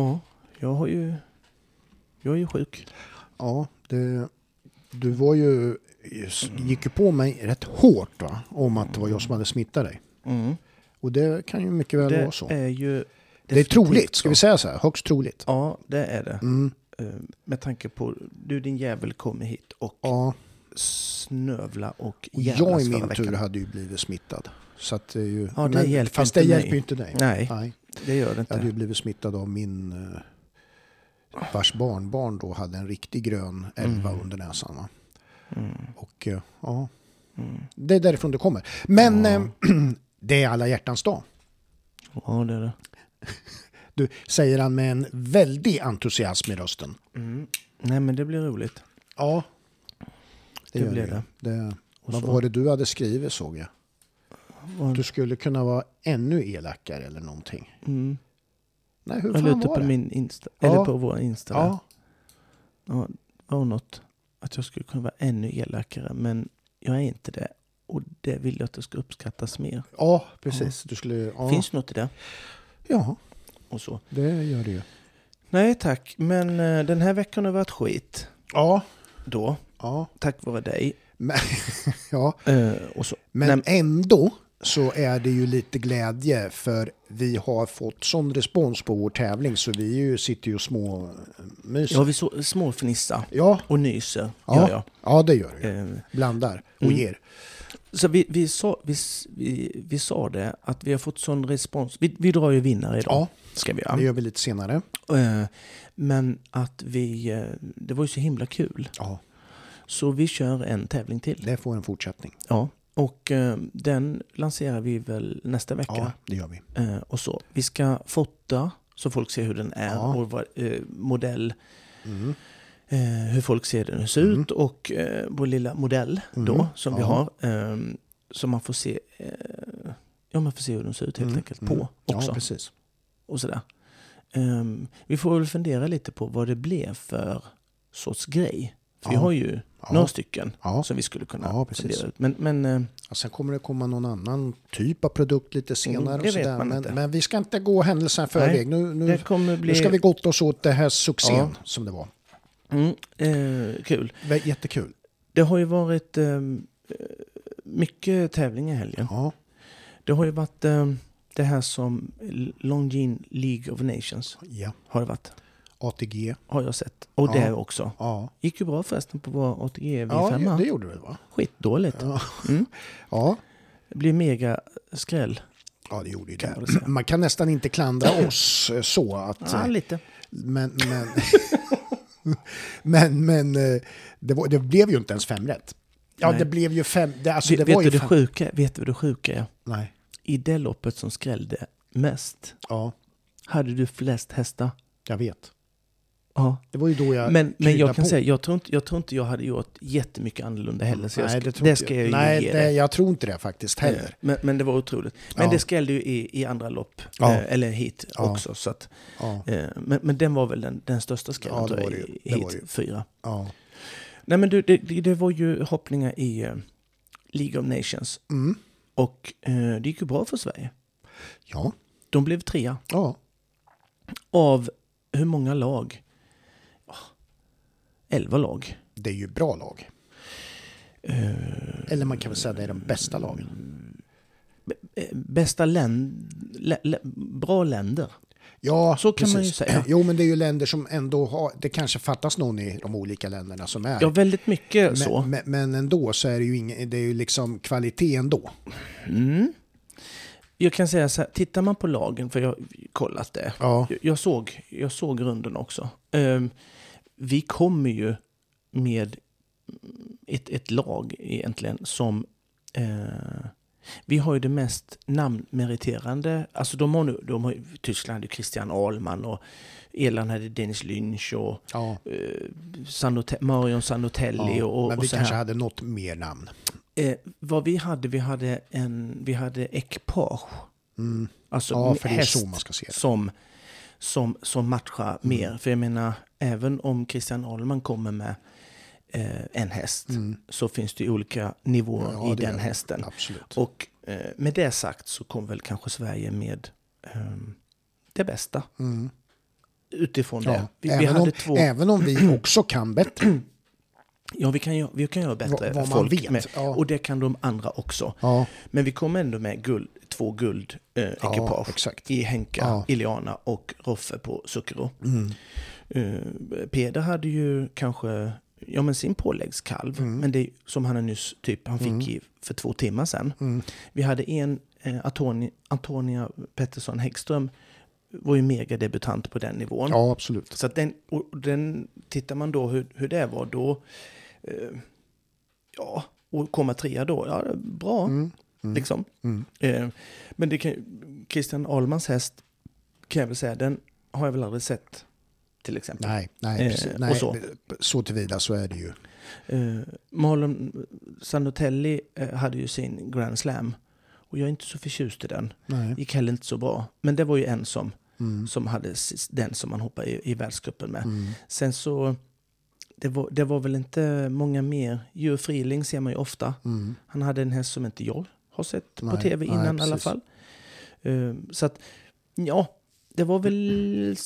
Ja, jag har ju... Jag är ju sjuk. Ja, det, du var ju, gick ju på mig rätt hårt va? om att det var jag som hade smittat dig. Mm. Och det kan ju mycket väl Det vara så. är ju... det är troligt, ska vi säga så här? Högst troligt. Ja, det är det. Mm. Eh, Med tanke på... Du din jävel kommer hit och Ja, snövla och och jävlas jag i min tur hade ju blivit smittad. Så att det är ju, Ja, det hjälper fast inte det hjälper ju inte dig. Nej, Nej. Det gör det Jag inte. hade ju blivit smittad av min eh, vars barnbarn då hade en riktig grön elva Mm. under näsan. Va? Mm. Och eh, ja, Mm. det är därifrån det kommer. Men Ja. eh, det är alla hjärtans dag. Ja, det är det. Du säger han med en väldig entusiasm i rösten. Mm. Nej, men det blir roligt. Ja, Det gör blir det. det. Vad var det du hade skrivit såg jag? Vad- Du skulle kunna vara ännu elakare eller någonting. Mm. Nej, hur fan ut det var på det? min Insta. Ja. Eller på vår Insta. Ja, Ja, det var något. Att jag skulle kunna vara ännu elakare. Men jag är inte det. Och det vill jag att det ska uppskattas mer. ja, precis. Du skulle... Ja, Finns något i det? ja Och så. det gör det ju. Nej tack, men eh, den här veckan har varit skit. Ja, Då, ja. tack vare dig. Men, ja. Och så. Men Nej, ändå så är det ju lite glädje för vi har fått sån respons på vår tävling så vi ju sitter ju och små myser. ja, vi så, småfnissa Ja, och nyser. Ja. Jag. ja det gör det. Eh, Blandar och Mm. ger. så vi, vi, sa, vi, vi, vi sa det, att vi har fått sån respons. Vi, vi drar ju vinnare idag. Ja, Ska vi det göra. gör vi lite senare. Eh, Men att vi, eh, det var ju så himla kul. Ja, Så vi kör en tävling till. det får en fortsättning. Ja. Och eh, den lanserar vi väl nästa vecka. Ja, det gör vi. Eh, och så. Vi ska fota så folk ser hur den är Ja. och vad, eh, modell, Mm. eh, hur folk ser den ser Mm. ut och eh, vår lilla modell då Mm. som vi Ja. har. Eh, så man får se, eh, ja, man får se hur den ser ut helt Mm. enkelt Mm. på också. Ja, precis. och sådär. Ehm, vi får väl fundera lite på vad det blev för sorts grej. Vi Ja. har ju Ja. några stycken Ja. som vi skulle kunna Ja, precis. ut. Men, men eh, sen kommer det komma någon annan typ av produkt lite senare. Mm, och sådär. men, men vi ska inte gå händelserna i förväg. Nu, nu, bli nu ska vi gotta oss åt det här succén som det var. mm, eh, kul. Jättekul. Det har ju varit eh, mycket tävling i helgen. Ja, Det har ju varit ehm, det här som Longines League of Nations ja. har det varit. ATG. Har jag sett. Och Ja. det också. Ja, Gick ju bra förresten på vår ATG ja V5. det gjorde det va? Skitdåligt. Ja. Mm. Ja. Det blir mega skräll. ja, det gjorde ju Kan det. säga. Man kan nästan inte klandra oss eh, så att... Ja, eh, lite. Men, men, men, men eh, det, var, det blev ju inte ens fem rätt. Ja, Nej. det blev ju fem... Det, alltså, det vet, var du ju det fem. sjuka, vet du det sjuka är? Nej. I det loppet som skrällde mest Ja, hade du flest hästar. jag vet. Ja. Det var ju då jag Men, men jag kan på. säga, jag tror, inte, jag tror inte jag hade gjort jättemycket annorlunda heller. Så jag Nej, ska, det, det, ska jag ju Nej, ge dig. jag tror inte det faktiskt heller. Men, men det var otroligt. Men Ja. det skrällde ju i, i andra lopp. Ja. Eh, eller hit Ja. också. Så att, eh, men, men den var väl den, den största skrällen Ja, tror jag, i hit fyra. Nej men du, det, det, var ju hoppningar i eh, League of Nations. Mm. Och eh, det gick ju bra för Sverige. Ja, De blev trea. ja. Av hur många lag? Ja, Elva lag. Det är ju bra lag. Eh, Eller man kan väl säga att det är de bästa lagen. eh, bästa länder, lä, lä, bra länder. Ja, Så kan man ju säga. Jo, men det är ju länder som ändå har... Det kanske fattas någon i de olika länderna som är. Ja, väldigt mycket så. men, men, men ändå så är det ju, ingen, det är ju liksom kvalitet ändå. Mm. Jag kan säga så här, tittar man på lagen, för jag har kollat det. Ja, Jag, jag, såg, jag såg runden också. Ehm, vi kommer ju med ett, ett lag egentligen som... Eh, vi har ju det mest namnmeriterande. Alltså de har nu, de har, Tyskland hade Christian Ahlman och Irland hade Dennis Lynch och ja. eh, Sanote, Marion Sanotelli ja. och, men och vi kanske här. hade något mer namn. Eh, vad vi hade, vi hade en, vi hade ekipage. Mm. Alltså Ja, häst som, som, som matchar Mm. mer. För jag menar, även om Christian Ahlman kommer med eh, en häst Mm. så finns det olika nivåer Ja, i det den det. hästen. Absolut. Och eh, med det sagt så kom väl kanske Sverige med ehm, det bästa. Mm. utifrån det. Ja. Vi, vi även, hade om, två... även om vi också kan bättre. Ja, vi kan, vi kan göra bättre Vad- vad man folk vet, med. ja. Och det kan de andra också. Ja, Men vi kom ändå med guld, två guld eh, ja i Henka, Ja. Iliana och Roffe på Zucchero. Mm. Eh, Peder hade ju kanske ja, men sin påläggskalv, Mm. men det som han nyss typ, han fick Mm. i för två timmar sedan. Mm. Vi hade en, eh, Antoni, Antonia Pettersson Häggström, var ju megadebutant på den nivån. Ja, absolut. Så att den, och den, tittar man då hur, hur det var då, eh, ja, och komma trea då, ja, bra, Mm. Mm. liksom. Mm. Eh, men det kan, Christian Ahlmans häst, kan jag väl säga, den har jag väl aldrig sett, till exempel. Nej, nej, Eh, precis. nej så. så. tillvida så är det ju. Eh, Marlon Sanotelli eh, hade ju sin Grand Slam. Och jag är inte så förtjust i den. Nej. Gick heller inte så bra. Men det var ju en som, Mm. som hade den som man hoppade i, i världscupen med. Mm. Sen så, det var, det var väl inte många mer. Djur Friling ser man ju ofta. Mm. Han hade en häst som inte jag har sett på Nej, tv nej, innan i alla fall. Eh, så att, ja, det var väl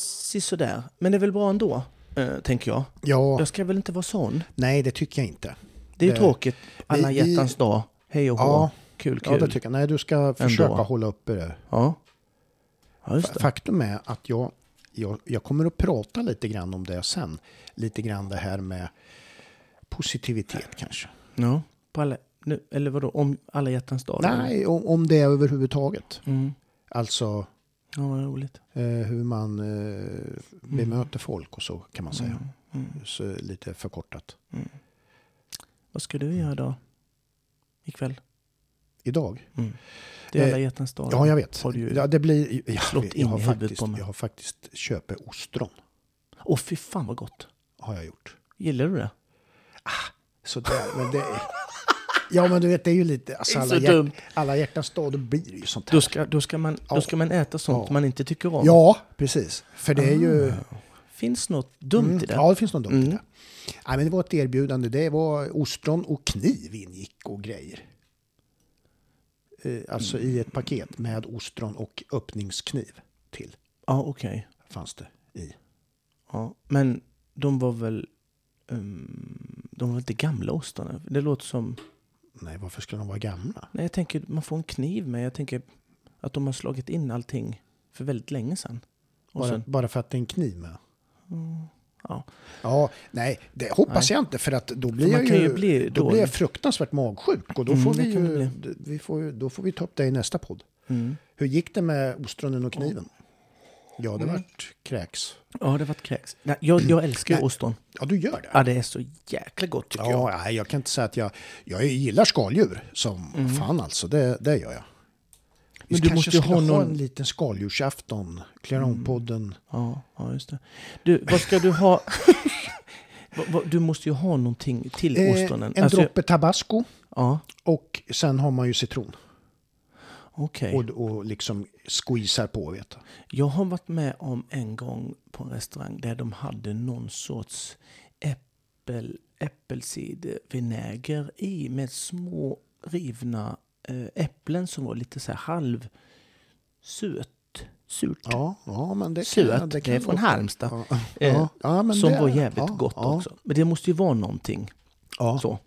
sådär. Men det är väl bra ändå, eh, tänker jag. Ja, Jag ska väl inte vara sån. nej det tycker jag inte. Det är ju tråkigt. Alla vi- hjärtans dag. Hej och hå. Ja, Kul, ja det kul. tycker jag. Nej, du ska försöka hålla uppe det. Ja. Ja, just det. Faktum är att jag, jag, jag kommer att prata lite grann om det sen. Lite grann det här med positivitet kanske. Ja. På alla, nu, eller vadå, om alla hjärtans dag? Nej, om, om det överhuvudtaget. Mm. Alltså Ja, roligt. eh, hur man eh, bemöter folk och så kan man säga. Mm. Mm. Så lite förkortat. Vad ska du göra då? Ikväll? Idag? Mm. Det är alla Eh, hjärtans dag. Ja, jag vet. Har du Ja, det blir, jag, slått jag, in har i huvudet faktiskt, på mig. jag har faktiskt köpt ostron. Åh, fy fan vad gott. Har jag gjort. Gillar du det? Så där, men det, ja, men du vet, det är ju lite... Alltså, alla, hjärt, alla hjärtans dag, då blir det ju sånt här. Då ska, då ska, man, då ska man äta sånt Ja. man inte tycker om. Ja, precis. För det är ju... Finns något dumt Mm, i det? Ja, det finns något dumt i Mm. det. Nej, men det var ett erbjudande. Det var ostron och kniv ingick och grejer. Eh, Alltså i ett paket med ostron och öppningskniv till Ja, okej. fanns det i. Ja. Men de var väl... Um, de var inte gamla ostarna? Det låter som... Nej, varför skulle de vara gamla? Nej, jag tänker man får en kniv med. Jag tänker att de har slagit in allting för väldigt länge sedan. Och Bara, sen, bara för att det är en kniv med? ja. Ja, nej, det hoppas jag inte för att då blir jag ju, ju bli då blir jag fruktansvärt magsjuk och då Mm, får vi ju, vi får, då får vi ta upp det i nästa podd. Mm. Hur gick det med ostronen och kniven? Ja, det Mm. vart kräks. Ja, det var ett kräks. Nej, jag, jag älskar ju Nej. ostron. Ja, du gör det? Ja, det är så jäkla gott tycker jag. Ja, nej, jag kan inte säga att jag... Jag gillar skaldjur som fan alltså, det, det gör jag. Mm. Men du måste ju ha ha, någon- Mm. en liten skaldjursafton. Clearon-podden. Ja, ja, just det. Du, vad ska du ha? Du måste ju ha någonting till Eh, ostronen. en Alltså, droppe tabasco Ja, och sen har man ju citron. Okej. Och, och liksom squeezar på, vet du. Jag har varit med om en gång på en restaurang där de hade någon sorts äppel, äppelcidervinäger i med små rivna eh, äpplen som var lite så här halv surt. Surt. Ja, ja men det kan, Surt. Det, kan är från Halmstad. Ja, Eh, ja, ja, som det- var jävligt gott också. Men det måste ju vara någonting så.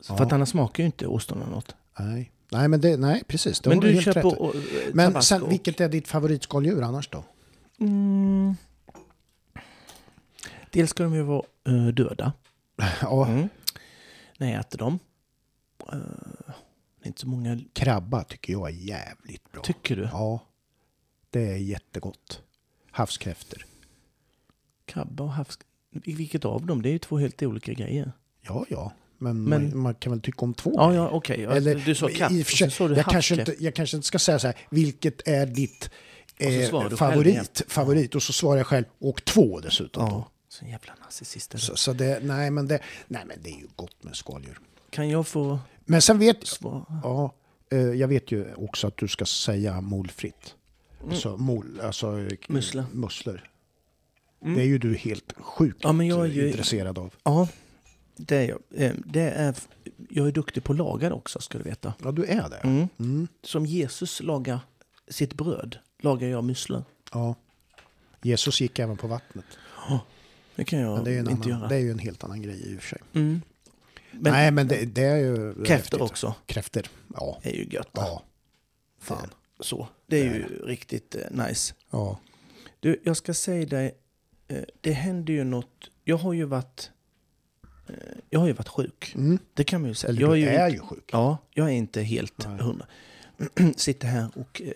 För att annars smakar ju inte ostronen något. nej. Nej, men det, nej, precis. Det Men du helt rätt och, eh, Men sen, vilket är ditt favoritskaldjur annars då? Mm. Dels ska de ju vara eh, döda. Ja, Mm. När jag äter dem. Det är inte så många... krabba tycker jag är jävligt bra. Tycker du? Ja, det är jättegott. Havskräftor. Krabba och havs... Vilket av dem? Det är ju två helt olika grejer. Ja, ja. Men, Men- Man, man kan väl tycka om två Ja, ja, okej. Ja, Eller, Du sa katt i för sa jag, kanske inte, jag kanske inte ska säga så här, vilket är ditt eh, favorit? Favorit. Och så svarar jag själv, och två dessutom. Ja, Då. så jävla narcissist. är du. Så, så det, nej men det, nej men det är ju gott med skaldjur. Kan jag få Men sen vet svara? ja, eh, jag vet ju också att du ska säga molfritt. Mm. Alltså, mol, alltså eh, Musslor. musslor. Det är ju du helt sjukt Ja, men jag är ju- intresserad av. Ja, det är jag. Eh, Det är, jag är duktig på att laga det också, ska du veta. Ja, du är det. Mm. Mm. Som Jesus lagar sitt bröd, lagar jag musslor. Ja. Jesus gick även på vattnet. Det kan jag det inte annan, göra. det är ju en helt annan grej i och för sig. Mm. Men Nej, men det, det är ju... kräftor också Kräftor, ja. är ju gött. Ja. Fan. Så, det är Det ju riktigt eh, nice. Ja. Du, jag ska säga dig, eh, det händer ju något. Jag har ju varit, jag har ju varit sjuk. Mm. Det kan man ju säga. Eller jag du ju är ju sjuk. Ja, jag är inte helt Nej. hundra. Sitter här och, eh,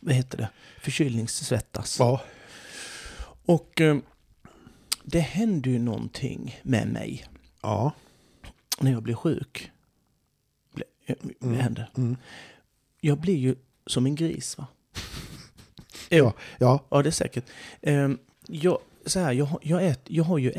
vad heter det, förkylningssvettas. Ja. Och eh, det händer ju någonting med mig Ja. när jag blir sjuk. Ble- eh, Mm. Mm. Jag blir ju som en gris va? Ja. Ja. Ja, det är säkert. Ehm, jag, så här, jag, har- jag, ät, jag har ju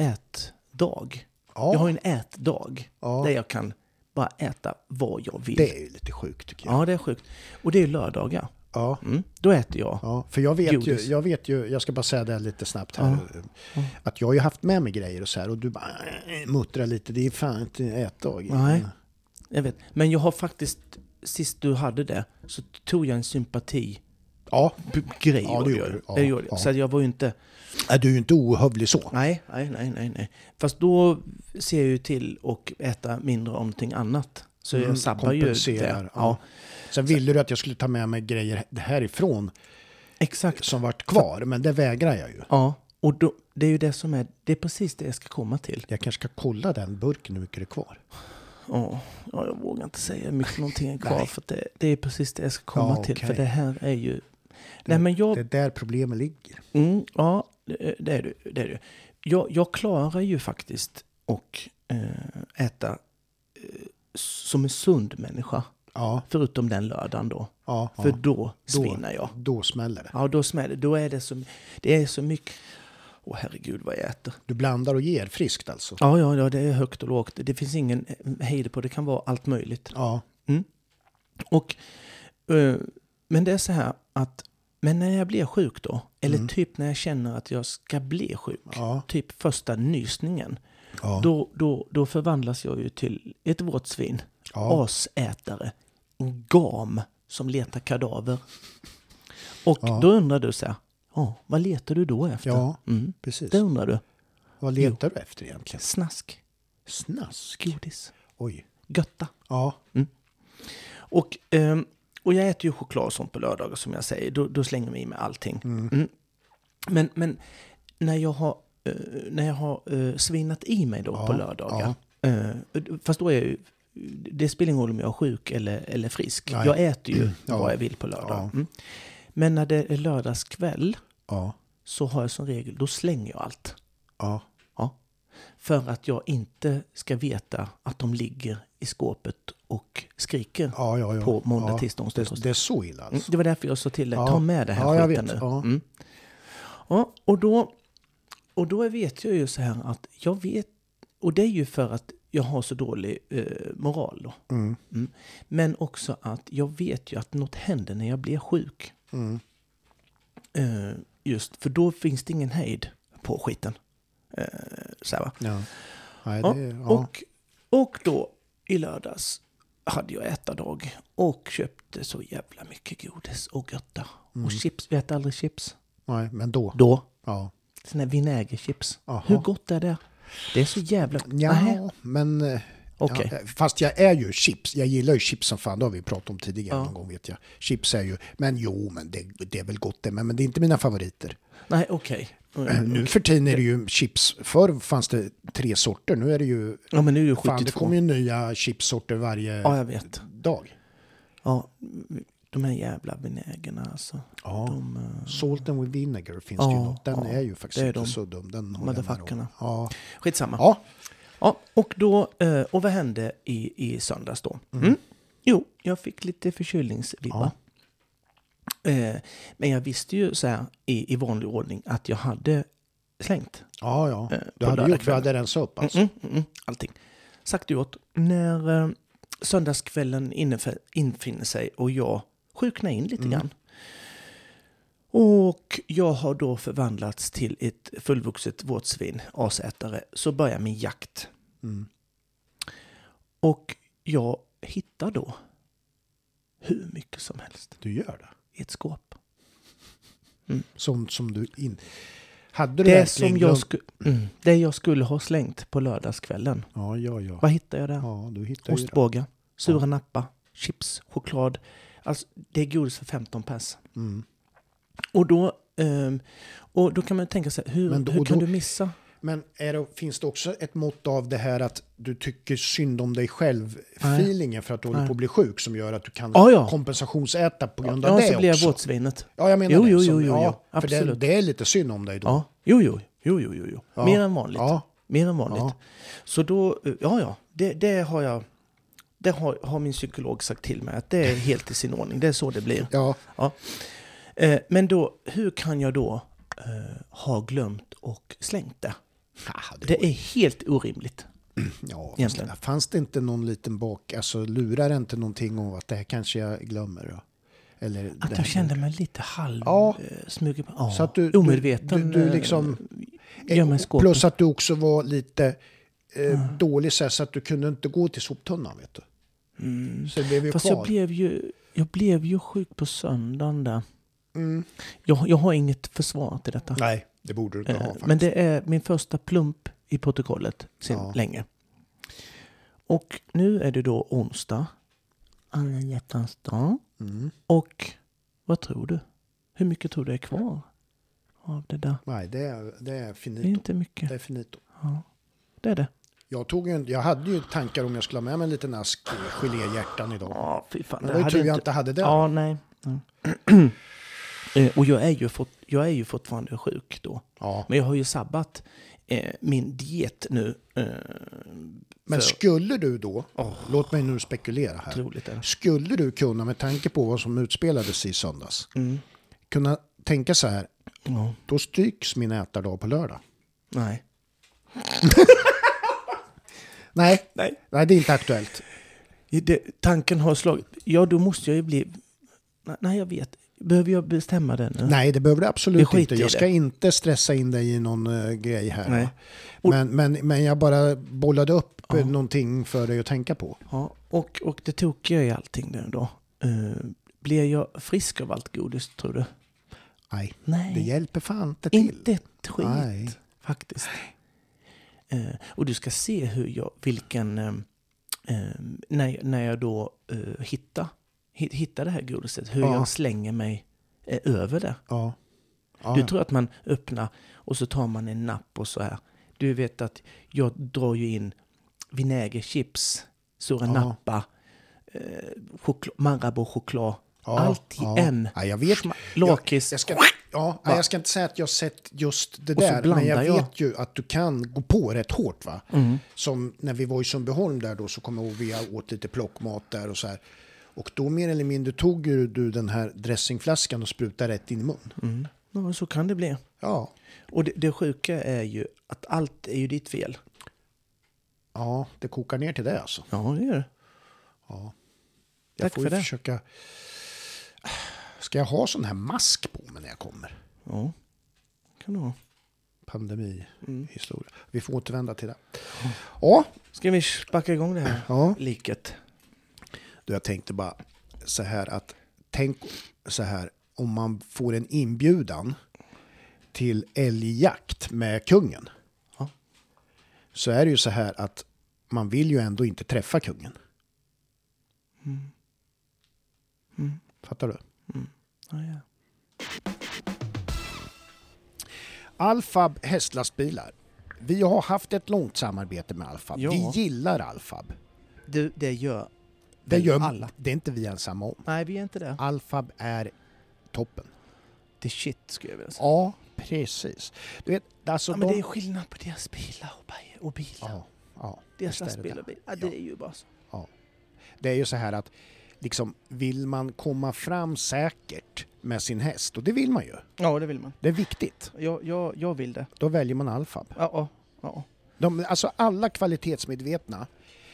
ätdag. Ja. Jag har ju en ätdag ja. där jag kan bara äta vad jag vill. Det är ju lite sjukt tycker jag. Ja, det är sjukt. Och det är ju lördagar. Ja. Mm, då äter jag. Ja, för jag vet, ju, Godis. jag vet ju, jag ska bara säga det lite snabbt här, Ja. att jag har ju haft med mig grejer och så här och du bara äh, muttrar lite, det är fan inte ätdag. Nej. Jag vet. Men jag har faktiskt, sist du hade det, så tog jag en sympati Ja, grej. Ja, det gjorde du. Ja, det jag. ja. Så jag var ju inte... är du är ju inte ohövlig så. Nej, nej, nej, nej, nej. Fast då ser jag ju till att äta mindre om någonting annat. Så Mm, jag sabbar ju det. ja. Sen ville du att jag skulle ta med mig grejer härifrån exakt. som vart kvar, men det vägrar jag ju. Ja, och då, det är ju det som är, det är precis det jag ska komma till. Jag kanske ska kolla den burken hur mycket det är kvar. Ja, ja, jag vågar inte säga hur mycket någonting är kvar Nej. för det, det är precis det jag ska komma Ja, till. okej. För det här är ju... Nej men jag... Det är där problemet ligger. Mm, ja, det det är du. Det är du. Jag, jag klarar ju faktiskt att eh, äta eh, som en sund människa. Ja, Förutom den lördagen då. ja, För ja. då svinnar jag. Då smäller det. Ja, då smäller Då är det så, det är så mycket... Åh herregud vad jag äter. Du blandar och ger friskt alltså. Ja, ja, ja, det är högt och lågt. Det finns ingen eh, hejd på. Det kan vara allt möjligt. Ja, Och, eh, men det är så här att, men när jag blir sjuk då, eller Mm. typ när jag känner att jag ska bli sjuk, ja, typ första nysningen, ja. då, då, då förvandlas jag ju till ett vårtsvin, ja. asätare, en gam som letar kadaver. Och Ja. då undrar du så här, ja, vad letar du då efter? Ja. Mm, Precis. det undrar du. Vad letar du efter egentligen? Snask, Snask? godis, Oj. götta. Ja, Och, ehm, och jag äter ju choklad och sånt på lördagar som jag säger. Då, då slänger jag i mig allting. Mm. Mm. Men, men när jag har, eh, när jag har eh, svinat i mig då Ja, på lördagar. eh, fast då är jag ju, det spelar ingen roll om jag är sjuk eller, eller frisk. Nej. Jag äter ju Ja. vad jag vill på lördag. Ja. Mm. Men när det är lördagskväll ja, så har jag som regel, då slänger jag allt. ja. För att jag inte ska veta att de ligger i skåpet och skriker ja, ja, ja. på måndag, ja. tisdag, onsdag, Det, det är så illa Mm, alltså? Det var därför jag sa till dig, ta med det här Ja, skiten nu. Ja. Mm. Ja, och då, och då vet jag ju så här att jag vet, och det är ju för att jag har så dålig eh, moral då. Mm. Men också att jag vet ju att något händer när jag blir sjuk. Mm. Eh, just, för då finns det ingen hejd på skiten. Eh, så här, va? Ja. Nej, det, och, och då i lördags hade jag ätardag och köpte så jävla mycket godis och götta. Mm. Och chips, vi äter aldrig chips. Nej, men då. Då, Ja. såna här vinägerchips. Aha. Hur gott är det? Det är så jävla... Ja, Nähä. men... eh, Okej. Ja, fast jag är ju chips. Jag gillar ju chips som fan. Det har vi pratat om tidigare Ja. någon gång vet jag. Chips är ju... Men jo, men det, det är väl gott det. Men, men det är inte mina favoriter. Nej, okej. Nu för tiden är det ju chips. Förr fanns det tre sorter. Nu är det ju... Ja, men nu är det Fan, det 72. kommer ju nya chipssorter varje Ja, jag vet. dag. Ja, de här jävla vinägerna alltså. Ja. De, eh, Salt and vinegar finns Ja, det ju något. Den ja, är ju faktiskt är inte de. så dum. Den om. Ja. skitsamma. ja. Ja, och då, eh, och vad hände i, i söndags då? Mm. Jo, jag fick lite förkylningsvibbar. Eh, men jag visste ju så här i, i vanlig ordning att jag hade slängt. Ja, ja. Eh, Du hade gjort, lördagskvällen. du hade rensat upp alltså. Mm, mm, mm, allting. Sagt och gjort. När eh, söndagskvällen infinner sig och jag sjuknar in lite Mm. grann. Och jag har då förvandlats till ett fullvuxet vårtsvin, asätare. Så börjar min jakt. Mm. Och jag hittar då hur mycket som helst Du gör det? I ett skåp. Mm. Sånt som du in... Hade du Det som jag, glömt- sku, mm, det jag skulle ha slängt på lördagskvällen. Ja, ja, ja. Vad hittade jag där? Ja, du det. Ostbågar, sura Ja. nappa, chips, choklad. Alltså, det är godis för 15 pers. Mm. Och då, ehm, och då kan man tänka sig, hur, då- hur kan då- du missa? Men det, finns det också ett mått av det här att du tycker synd om dig själv, Nej. feelingen för att du håller på att bli sjuk som gör att du kan Ja, ja. kompensationsäta på grund av Ja, det så blir jag också? vårtsvinet. Ja, jag menar Jo, det. jo, Som- jo, jo, ja. För det, Absolut. det är lite synd om dig då. Ja, jo, jo, jo, jo, jo. Ja. Mer än vanligt. Ja. Mer än vanligt. Ja. Så då, ja, ja, det, det har jag, det har, har min psykolog sagt till mig att det är helt i sin ordning. Det är så det blir. Ja, Eh, men då, hur kan jag då eh, ha glömt och slängt det? Ah, det, Det är helt orimligt. ja egentligen. fanns det inte någon liten bak, alltså lurar inte någonting om att det här kanske jag glömmer? Då? Eller Att jag kände mig lite halv Ja. eh, på. Ja, Så att du- du- omedveten. du- du eh, liksom- skåpet. Plus att du också var lite eh, dålig så, här, så att du kunde inte gå till soptunnan. Vet du. Mm. Så det blev ju Fast kvar. jag blev, ju, jag blev ju sjuk på söndagen där. Mm. Jag, jag har inget försvar till detta. Nej, det borde du inte Eh, ha faktiskt. Men det är min första plump i protokollet sedan Ja. länge. Och nu är det då onsdag. Alla hjärtans dag. Mm. Och vad tror du? Hur mycket tror du är kvar av det där? Nej, det är, det är Det är finito. inte mycket. Det är finito. Ja, det är det. Jag, tog en- jag hade ju tankar om jag skulle ha med mig en liten ask geléhjärtan idag. Ja, fy fan. Men det var ju tur jag inte hade det. Ja, nej. Eh, och jag är, ju fort, jag är ju fortfarande sjuk då. Ja. Men jag har ju sabbat eh, min diet nu. Eh, Men för- skulle du då, Åh. låt mig nu spekulera här. Otroligt. Skulle du kunna, med tanke på vad som utspelades i söndags, Mm. kunna tänka så här, Ja, då stryks min ätardag på lördag? nej. Nej, Nej. nej det är inte aktuellt. Det, tanken har slagit. Ja, då måste jag ju bli... Nej, jag vet. Behöver jag bestämma det nu? Nej, det behöver du absolut inte. Jag ska inte stressa in dig i någon uh, grej här. Men, men, men jag bara bollade upp Ja. ja. någonting för dig att tänka på. Ja, och, och det tokiga i allting nu då. Uh, blir jag frisk av allt godis, tror du? Nej, Nej, det hjälper fan inte till. inte ett skit Nej. faktiskt. Eh, och du ska se hur jag, vilken, eh, eh, när, när jag då uh, hittar, hit- hittar det här godiset, hur Ja. jag slänger mig eh, över det. Ja. Ja, Du tror att man öppnar och så tar man en napp och så här. Du vet att jag drar ju in vinägerchips, sura nappa, eh, chokla- Marabou-choklad. Allt i en. Ja, jag vet. Lakrits. Jag ska, ja, nej, jag ska inte säga att jag har sett just det där, men jag jag. vet ju att du kan gå på rätt hårt. va? Mm. Som när vi var i Sundbyholm där då så kommer jag ihåg vi åt lite plockmat där och så här. Och då mer eller mindre tog du den här dressingflaskan och sprutade rätt in i mun. Mm. Ja, så kan det bli. Ja, Och det, det sjuka är ju att allt är ju ditt fel. ja, det kokar ner till det alltså. Ja, det gör det. Ja. Jag Tack får för ju det. försöka... Ska jag ha sån här mask på mig när jag kommer? Ja, kan du ha. Pandemihistoria. Vi får återvända till det. Ja, Ska vi sparka igång det här ja. liket? Du, jag tänkte bara så här att tänk så här om man får en inbjudan till älgjakt med kungen. Ja. Så är det ju så här att man vill ju ändå inte träffa kungen. Mm. Fattar du? Ja, ja. Alfab hästlastbilar. Vi har haft ett långt samarbete med Alfab. Ja. Vi gillar Alfab. Du, det gör Det gör alla. Det är inte vi ensamma om. Nej, vi är inte det. Alfab är toppen. Det är shit, skulle jag vilja säga. Ja, precis. Du vet, alltså Ja, men de... det är skillnad på deras bilar och, bi- och bilar. Ja, ja, deras lastbilar och bilar. Ja, det är ju bara så. Det är ju så här att liksom, vill man komma fram säkert med sin häst, och det vill man ju, Ja, det vill man. det är viktigt, Jag, jag, jag vill det. då väljer man Alfab. Ja, ja, ja. De, alltså alla kvalitetsmedvetna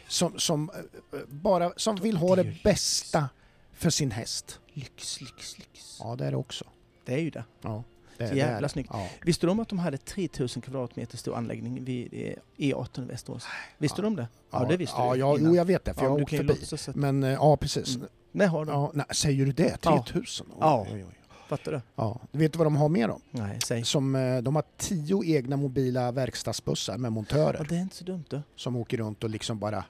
som, som, eh, bara, som vill ha Det bästa för sin häst. Lyx, lyx, lyx. Ja, det är det också. Det är ju det. Ja, det, Så jävla det. snyggt. Ja. Visste du om att de hade 3000 kvadratmeter stor anläggning vid eh, E18 i Västerås? Visste du om det? Ja, det visste ja, du Ja, jo, jag vet det, för Ja, jag har åkt förbi. Men eh, ja, precis. Mm. Nej, har de. Ja, nej, säger du det? Ja. 3000? Oj, Ja. oj, oj. Fattar du? Ja. Du vet vad de har med dem? Nej, säg. Som, eh, de har tio egna mobila verkstadsbussar med Ja, montörer det är inte så dumt du. som åker runt och liksom bara...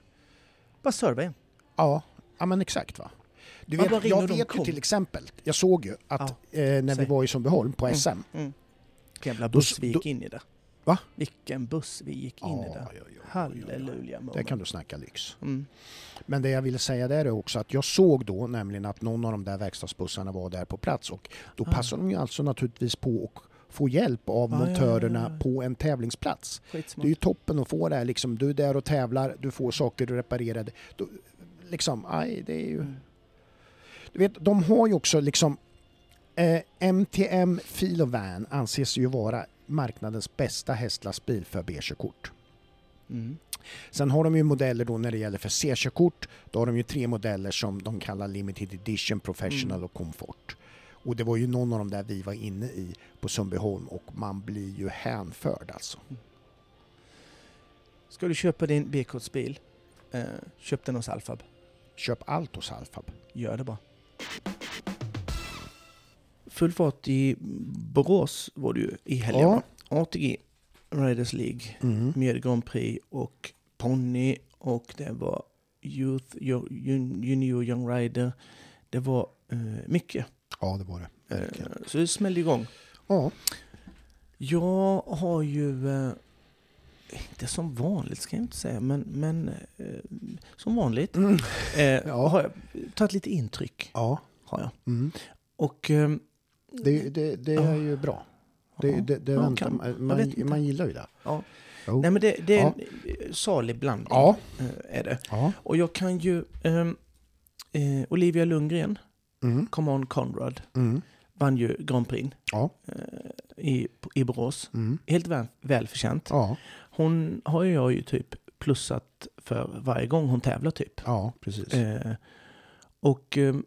Bara serva en. Ja, ja men exakt va. Du vet, jag vet ju till exempel, jag såg ju att eh, när vi säg. var i Sundbyholm på Mm. SM. Mm. Vilken jävla buss vi gick in i där. Va? Vilken buss vi gick in i Ja, där. ja, ja, ja, ja. Halleluja Det moment. kan du snacka lyx. Mm. Men det jag ville säga där är också att jag såg då nämligen att någon av de där verkstadsbussarna var där på plats och då Ah. passar de ju alltså naturligtvis på att få hjälp av Ah, ja, montörerna ja, ja. på en tävlingsplats. Det är Skitsmart. ju toppen att få det här liksom, du är där och tävlar, du får saker reparerade. Då, liksom, aj, det är ju... Mm. Du vet, de har ju också liksom eh, MTM Filovan anses ju vara marknadens bästa hästlastbil för B-körkort. Mm. Sen har de ju modeller då när det gäller för C-körkort. Då har de ju tre modeller som de kallar Limited Edition, Professional Mm. och Comfort. Och det var ju någon av dem där vi var inne i på Sundbyholm och man blir ju hänförd alltså. Ska du köpa din B-kortsbil, eh, köp den hos Alfab. Köp allt hos Alfab. Gör det bara. Full fart i Borås var det ju i helgen. Ja. ATG Riders League Mm. med Grand Prix och Ponny och det var Youth, Yo- Jun- Junior Young Rider. Det var eh, mycket. Ja, det var det. Eh, så det smällde igång. Ja. Jag har ju, eh, inte som vanligt ska jag inte säga, men, men eh, som vanligt Mm. eh, Ja. har jag tagit lite intryck. Ja. Har jag. Mm. Och ehm, Det, det, det är ju bra. Det, ja, det, det väntar, kan- man, man, man gillar ju det. Ja. Nej men det, det är en salig blandning. Ja. eh, Är det. Ja. Och jag kan ju... ehm, eh, Olivia Lundgren, Mm. Come On Conrad, Mm. vann ju Grand Prix Ja. eh, i, i Borås. Mm. Helt väl, välförtjänt. Ja. Hon har jag ju typ plussat för varje gång hon tävlar typ. ja, precis. Eh, och ehm, eh,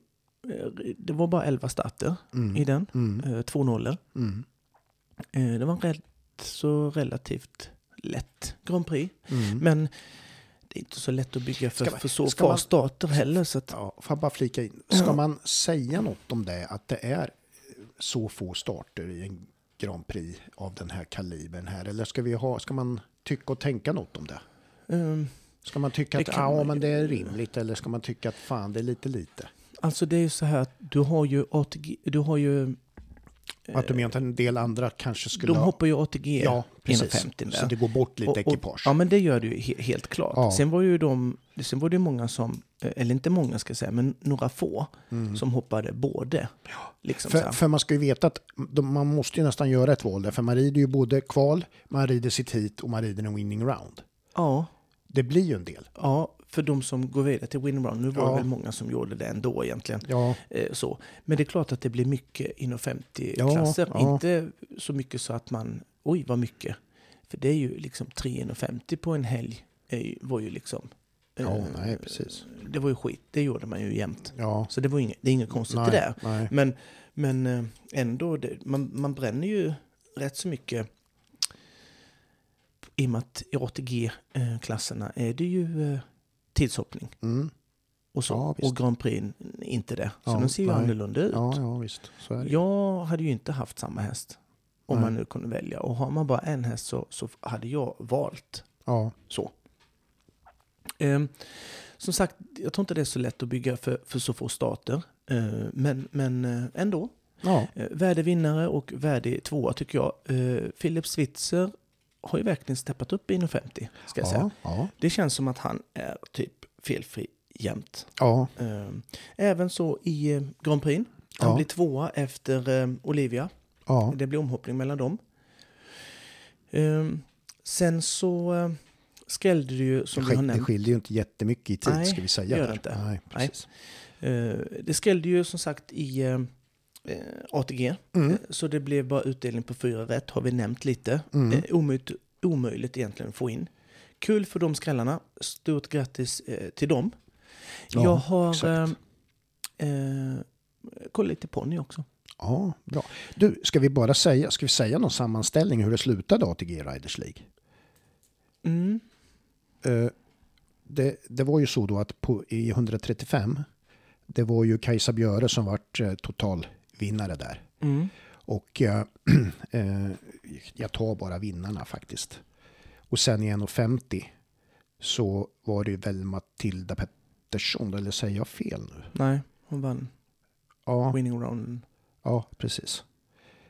det var bara 11 starter Mm. i den. Mm. Eh, två nollor. Mm. Eh, det var en rätt så relativt lätt Grand Prix. Mm. Men det är inte så lätt att bygga för, man- för så få man- starter heller. Så att, Ja, får jag bara flika in. Ska man säga något om det, att det är så få starter i en Grand Prix av den här kalibern här? Eller ska, vi ha, ska man tycka och tänka något om det? ehm, Ska man tycka Det att ja, man men det är rimligt eller ska man tycka att fan det är lite lite? Alltså det är ju så här att du har ju ATG, du har ju... Att du eh, menar en del andra kanske skulle de ha... hoppar ju ATG Ja, precis. 150 där. Så det går bort lite Och- och- ekipage. Ja men det gör det ju he, helt klart. Ja. Sen var ju de, sen var det många som, eh, eller inte många ska jag säga, men några få Mm. som hoppade både. Liksom så För, för man ska ju veta att de, man måste ju nästan göra ett val där, för man rider ju både kval, man rider sitt hit och man rider en winning round. Ja, Det blir ju en del. ja, för de som går vidare till win round. Nu var Ja. det väl många som gjorde det ändå egentligen. Ja, Eh, så. Men det är klart att det blir mycket inom Ja, 50-klasser. ja. Inte så mycket så att man, oj vad mycket. För det är ju liksom 350 på en helg. Ju, var ju liksom... ja eh, nej precis. Det var ju skit, det gjorde man ju jämt. Ja, Så det, var inget, det är inget konstigt nej, det där. nej. Men, men eh, ändå, det, man, man bränner ju rätt så mycket. I och med att i ATG-klasserna är det ju eh, tidshoppning Mm. och så. Ja, och Grand Prix inte det. Så Ja, de ser ju nej. annorlunda ut. Ja, ja visst. Jag hade ju inte haft samma häst. Om Nej. man nu kunde välja. Och har man bara en häst så, så hade jag valt Ja, så. Ehm, som sagt, jag tror inte det är så lätt att bygga för, för så få starter. Ehm, men, men eh, ändå. ja, Uh, värdig vinnare och värdig tvåa tycker jag. Uh, Philip Switzer har ju verkligen steppat upp i 1,50 ska jag säga. ja, ja, Det känns som att han är typ felfri jämt. ja, Ehm, även så i eh, Grand Prix. Han Ja. blir tvåa efter eh, Olivia. ja, Det blir omhoppning mellan dem. Ehm, sen så skrällde det ju som det, vi har skil, det nämnt. skiljer ju inte jättemycket i tid Nej, ska vi säga. det gör det inte. Nej, precis. Eh, det skrällde ju som sagt i ATG. Mm. Eh, Så det blev bara utdelning på fyra rätt, har vi nämnt lite. Mm. Eh, omöjligt, omöjligt egentligen att få in. Kul för de skrällarna. Stort grattis eh, till dem. Ja, jag har eh, eh, kollat lite ponny också. Ja, bra. Du, ska vi bara säga, ska vi säga någon sammanställning hur det slutade ATG Riders League? Mm. Eh, det, det var ju så då att på, i 135, det var ju Kajsa Björe som vart eh, total vinnare där. Mm. Och eh, eh, jag tar bara vinnarna faktiskt. Och sen i 1,50 så var det väl Matilda Pettersson, eller säger jag fel nu? Nej, hon vann Ja, winning round. ja precis.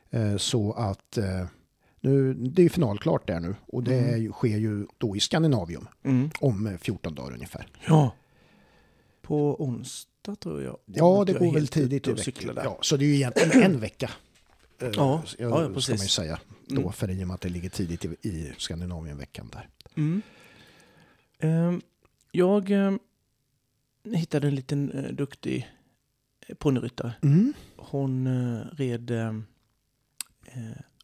Eh, så att eh, nu, det är finalklart där nu och det Mm. är sker ju då i Skandinavium Mm. om eh, 14 dagar ungefär. Ja. På onsdag tror jag. Ja, det jag går väl tidigt i och veckan. Ja, så det är ju egentligen en vecka. eh, Ja, ska ja, ja, man precis. ju säga då, Mm. för i och med att det ligger tidigt i, i Skandinavien-veckan där. Mm. Ehm, jag ehm, hittade en liten uh, duktig eh, ponnyryttare. Mm. Hon uh, red ehm, eh,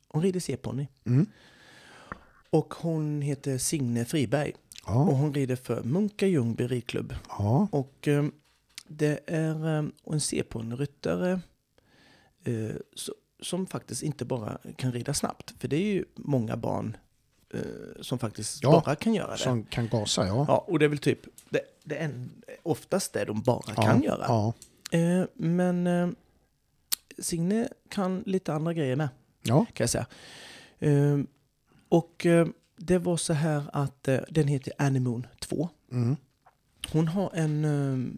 hon rider C-ponny. Mm. Och hon heter Signe Friberg. Och Ja, hon rider för Munka Ljungby ridklubb. ja, Och ehm, det är ehm, en C-ponnyryttare eh, so- som faktiskt inte bara kan rida snabbt. För det är ju många barn eh, som faktiskt Ja, bara kan göra det. som kan gasa, ja. Ja, och det är väl typ det, det är en, oftast det de bara kan göra. Ja, Eh, men Signe kan lite andra grejer med, ja. kan jag säga. Eh, och det var så här att den heter Anemoon 2. Mm. Hon har en eh,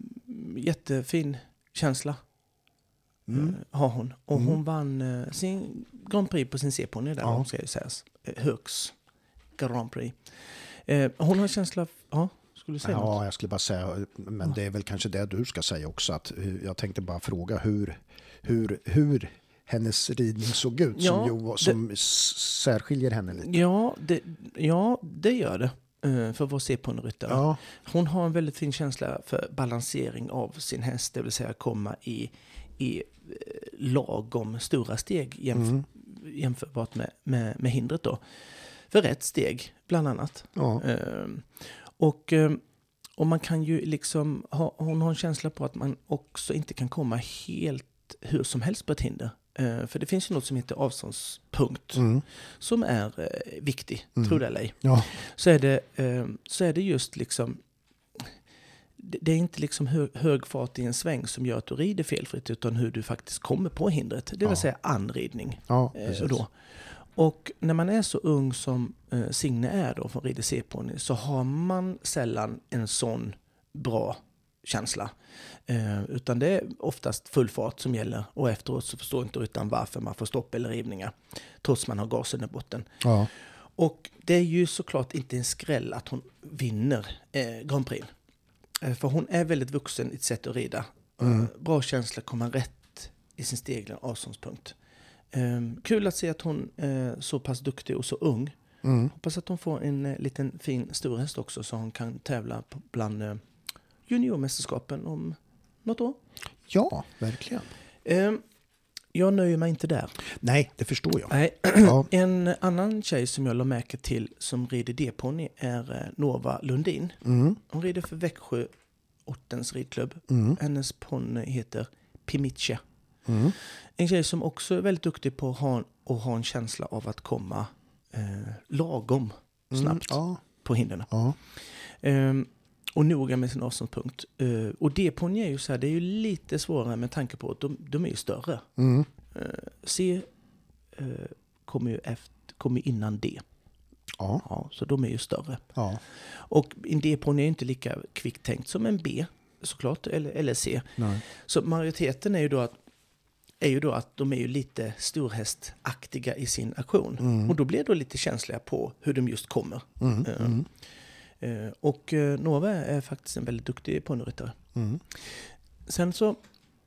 jättefin känsla. Mm. Eh, har hon. Och Mm. hon vann eh, sin Grand Prix på sin C-ponny där, Ja. ska ju sägas. Eh, Högs Grand Prix. Hon har känsla... Ja, skulle du säga något? Ja, jag skulle bara säga, men det är väl kanske det du ska säga också. Att, jag tänkte bara fråga hur, hur, hur hennes ridning såg ut som, Ja, ju, var- som s- särskiljer henne lite. Ja, det, ja, det gör det. Eh, För vår C-ponnyryttare. Ja, Hon har en väldigt fin känsla för balansering av sin häst, det vill säga komma i, i eh, lagom stora steg jämf mm. jämförbart med, med, med hindret då. För rätt steg, bland annat. ja, Ehm, och, ehm, och man kan ju liksom, ha, hon har en känsla på att man också inte kan komma helt hur som helst på ett hinder. Eh, för det finns ju något som heter avståndspunkt mm. som är eh, viktig, Mm. tror det eller ej. ja, Så är det, eh, så är det just liksom det är inte liksom hö, hög fart i en sväng som gör att du rider felfritt utan hur du faktiskt kommer på hindret. Det vill Ja. säga anridning. ja Eh, då. och när man är så ung som Signe är då från Rider C-ponny så har man sällan en sån bra känsla. Eh, utan det är oftast full fart som gäller och efteråt så förstår inte ryttaren varför man får stopp eller rivningar. Trots man har gasen i botten. Ja, Och det är ju såklart inte en skräll att hon vinner eh, Grand Prix. Eh, för hon är väldigt vuxen i ett sätt att rida. Mm. Eh, bra känsla, komma rätt i sin stegling och avståndspunkt. Eh, kul att se att hon är så pass duktig och så ung. mm. Hoppas att hon får en eh, liten fin storhäst också så hon kan tävla bland eh, juniormästerskapen om något år. ja verkligen. Eh, jag nöjer mig inte där. Nej, det förstår jag. Nej, Ja, En annan tjej som jag la märke till som rider D-ponny är eh, Nova Lundin. mm. Hon rider för Växjö Ortens ridklubb. Mm. Hennes ponny heter Pimice. Mm. En tjej som också är väldigt duktig på att ha, att ha en känsla av att komma eh, lagom snabbt Mm. Ja, på hindren. ja, Ehm, och noga med sin avståndspunkt. Uh, och D-ponny är ju så här, det är ju lite svårare med tanke på att de, de är ju större. mm. Uh, C uh, kommer ju efter, kommer innan D. ja, Ja, så de är ju större. ja. Och en D-ponny är ju inte lika kvicktänkt som en B såklart, eller, eller C. Nej. Så majoriteten är ju då att är ju då att de är ju lite storhästaktiga i sin aktion. Mm. Och då blir de lite känsliga på hur de just kommer. Mm. Mm. Eh, Och eh, Nova är faktiskt en väldigt duktig ponnyryttare. Mm. Sen så,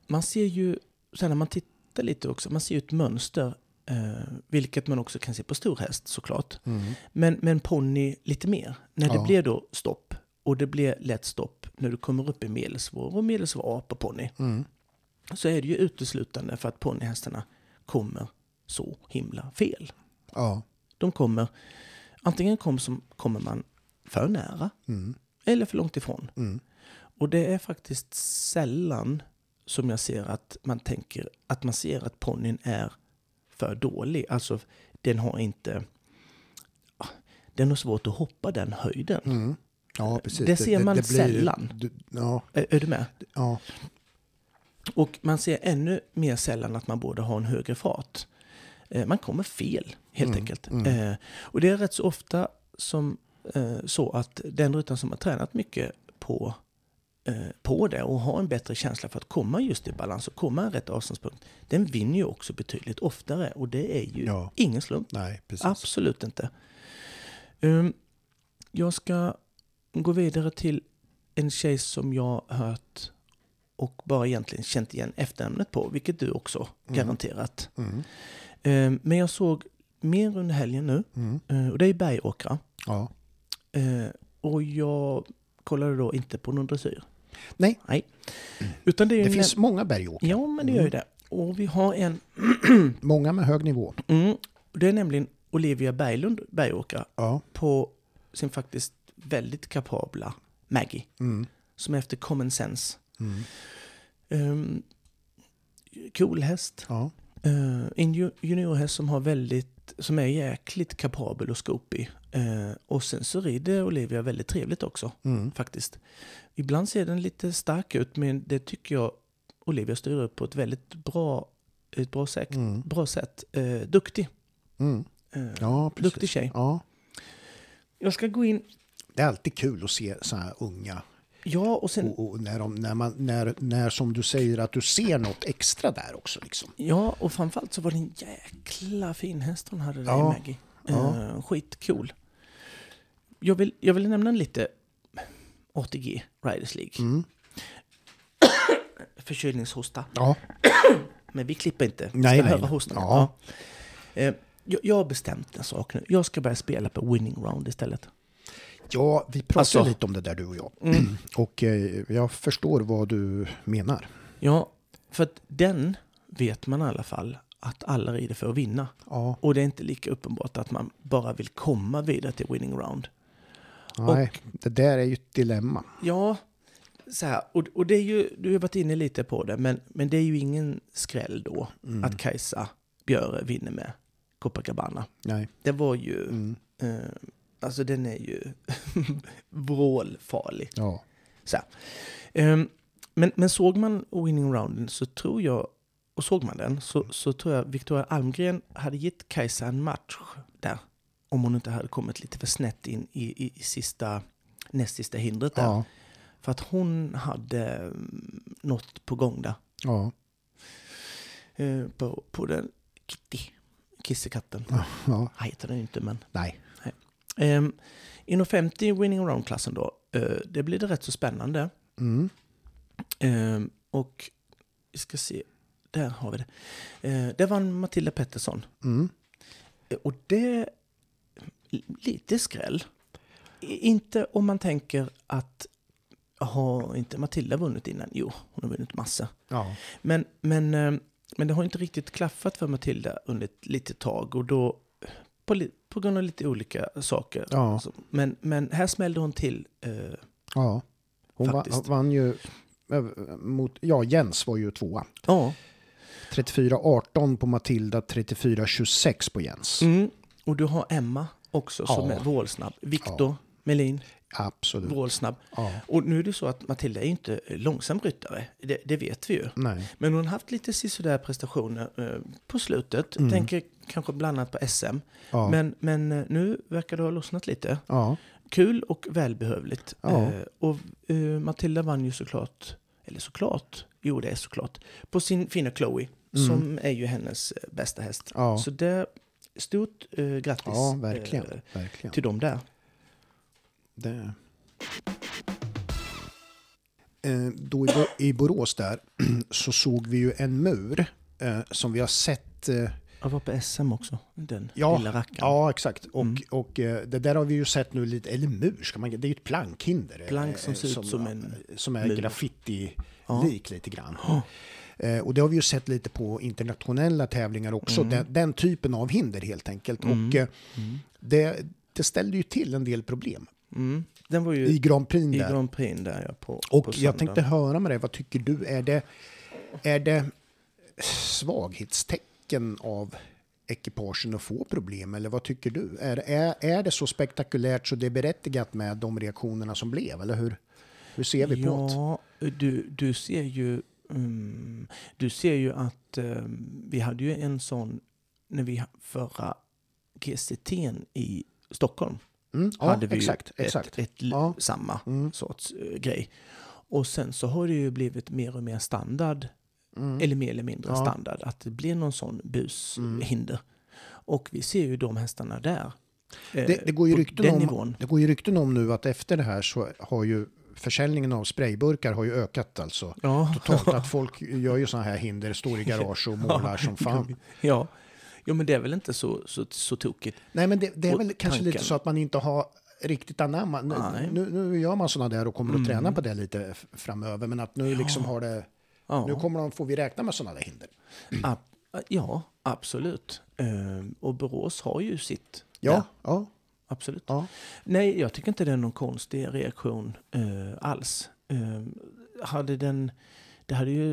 man ser ju, sen när man tittar lite också, man ser ju ett mönster, eh, vilket man också kan se på storhäst såklart. Mm. Men, men ponny lite mer. När det Ja. blir då stopp, och det blir lätt stopp när du kommer upp i medelsvår och medelsvår A på ponny, Mm. så är det ju uteslutande för att ponnyhästarna kommer så himla fel. Ja. De kommer, antingen kom som, kommer man för nära Mm. eller för långt ifrån. Mm. Och det är faktiskt sällan som jag ser att man tänker att man ser att ponnyn är för dålig. Alltså den har inte... ah, Den har svårt att hoppa den höjden. Mm. Ja, precis. Det ser man sällan. Du, ja, Är, är du med? ja. Och man ser ännu mer sällan att man borde ha en högre fart. Eh, man kommer fel, helt Mm, enkelt. mm. Eh, och det är rätt så ofta som så att den ryttaren som har tränat mycket på, eh, på det och har en bättre känsla för att komma just i balans och komma en rätt avståndspunkt, den vinner ju också betydligt oftare. Och det är ju Ja. ingen slump. Nej, precis. Absolut inte. Um, jag ska gå vidare till en tjej som jag hört och bara egentligen känt igen efternamnet på, vilket du också Mm. garanterat. Mm. Um, men jag såg mer under helgen nu, Mm. uh, och det är Bergåkra. Ja. Uh, och jag kollade då inte på någon dressyr. Nej. Nej. Utan det är Det en- finns många bergåkare. Ja, men det gör ju det. Och vi har en... Många med hög nivå. Mm, det är nämligen Olivia Berglund Bergåkra Ja. på sin faktiskt väldigt kapabla Maggie, Mm. som är efter Common Sense. Mm. Um, cool häst. Ja. Uh, en ju- juniorhäst som har väldigt, som är jäkligt kapabel och scopig. Uh, och sen så rider Olivia väldigt trevligt också, Mm. faktiskt. Ibland ser den lite stark ut, men det tycker jag Olivia styr upp på ett väldigt bra, ett bra sätt. Mm. Bra sätt. Uh, duktig. Mm. Uh, Ja, precis. duktig tjej. Ja. Jag ska gå in, Det är alltid kul att se så här unga. ja och sen Och, och när, de, när, man, när, när som du säger att du ser något extra där också. Liksom. Ja, och framförallt så var det en jäkla fin häst hon hade där Ja, i Maggie. Ja. Uh, skitcool. Jag vill, jag vill nämna lite ATG, Riders League. Mm. Förkylningshosta. Ja. Men vi klipper inte. Vi Nej, ska nej, höra nej. hostan. Ja. Ja. Eh, jag, jag har bestämt en sak nu. Jag ska börja spela på winning round istället. ja, vi pratade Alltså- lite om det där du och jag. Mm. Och eh, jag förstår vad du menar. Ja, för att den vet man i alla fall att alla rider för att vinna. Ja, Och det är inte lika uppenbart att man bara vill komma vidare till winning round. nej, det där är ju ett dilemma. Ja, så här, och, och det är ju, du har varit inne lite på det, men, men det är ju ingen skräll då Mm. att Kajsa Björe vinner med Copacabana. Nej. Det var ju, Mm. eh, alltså den är ju vrålfarlig. Ja. Så. Ehm, men, men såg man winning rounden så tror jag, och såg man den, så, så tror jag Victoria Almgren hade gett Kajsa en match där. Om hon inte hade kommit lite för snett in i, i, i sista, näst sista hindret där. Ja. För att hon hade mm, något på gång där. Ja. Eh, på, på den Kitty, kissekatten. ja. Ja. heter den ju inte men. Nej. Um, inom 50 winning around-klassen då. eh, det blir det rätt så spännande. Mm. Ehm, och vi ska se. Där har vi det. Uh, det vann Matilda Pettersson. Mm. Eh, och det... Lite skräll. Inte om man tänker att har inte Matilda vunnit innan? Jo, hon har vunnit massa. Ja. Men, men, eh, men det har inte riktigt klaffat för Matilda under ett litet tag och då på, på grund av lite olika saker. Ja. Alltså, Men, men här smällde hon till. Eh, ja. Hon va, Faktiskt. vann ju eh, mot, ja Jens var ju tvåa. ja, 34-18 på Matilda, 34-26 på Jens. mm, och du har Emma också som Ja. är vrålsnabb. Viktor Melin, Absolut. vrålsnabb. Ja. Och nu är det så att Matilda är inte långsam ryttare, det, det vet vi ju. Nej. Men hon har haft lite sisådär prestationer eh, på slutet. Mm. Tänker kanske bland annat på SM. Ja. Men, men eh, nu verkar det ha lossnat lite. ja. Kul och välbehövligt. Ja. Eh, och eh, Matilda vann ju såklart, eller såklart, jo det är såklart, på sin fina Chloe, Mm. som är ju hennes eh, bästa häst. Ja. Så det, stort eh, grattis ja, verkligen. eh, verkligen. till dem där. Det. Eh, Då i, Bo- i Borås där så såg vi ju en mur eh, som vi har sett. Eh, Jag var på SM också, den Ja, lilla rackaren. ja, exakt. Och, Mm. och det där har vi ju sett nu lite, eller mur ska man Det är ju ett plankhinder. Plank som ser ut som en Som är graffiti-lik lite grann. Ja. Eh, och det har vi ju sett lite på internationella tävlingar också. Mm. Den, den typen av hinder helt enkelt. Mm. Och eh, Mm. det, det ställde ju till en del problem Mm. Den var ju i Grand Prix i där. Grand Prix där ja, på, Och på jag tänkte höra med dig, vad tycker du? Är det, är det svaghetstecken av ekipagen att få problem? Eller vad tycker du? Är, är, är det så spektakulärt så det är berättigat med de reaktionerna som blev? Eller hur, hur ser vi på det? Ja, du, du ser ju Mm, du ser ju att eh, vi hade ju en sån när vi förra GCT i Stockholm. Mm, ja, hade vi exakt. ett, exakt. ett, l- Ja. samma Mm, sorts eh, grej. Och sen så har det ju blivit mer och mer standard, mm. eller mer eller mindre Ja. standard, att det blir någon sån Mm. bushinder. Och vi ser ju de hästarna där. eh, Det, det, går ju rykten om, nivån. det går ju rykten om nu att efter det här så har ju försäljningen av sprayburkar har ju ökat alltså. Ja, Totalt att folk gör ju sådana här hinder, står i garage och målar som fan. ja. Jo, men det är väl inte så, så, så tokigt. Nej, men det, det är Och väl kanske lite tanken. så att man inte har riktigt anammat. Nu, nu, nu gör man sådana där och kommer att träna Mm. på det lite framöver. Men att nu liksom har det... Ja. Nu kommer de, får vi räkna med sådana där hinder. Ja, absolut. Ehm, och Borås har ju sitt. Ja, ja, Absolut. ja. Nej, jag tycker inte det är någon konstig reaktion eh, alls. Eh, hade den, det hade ju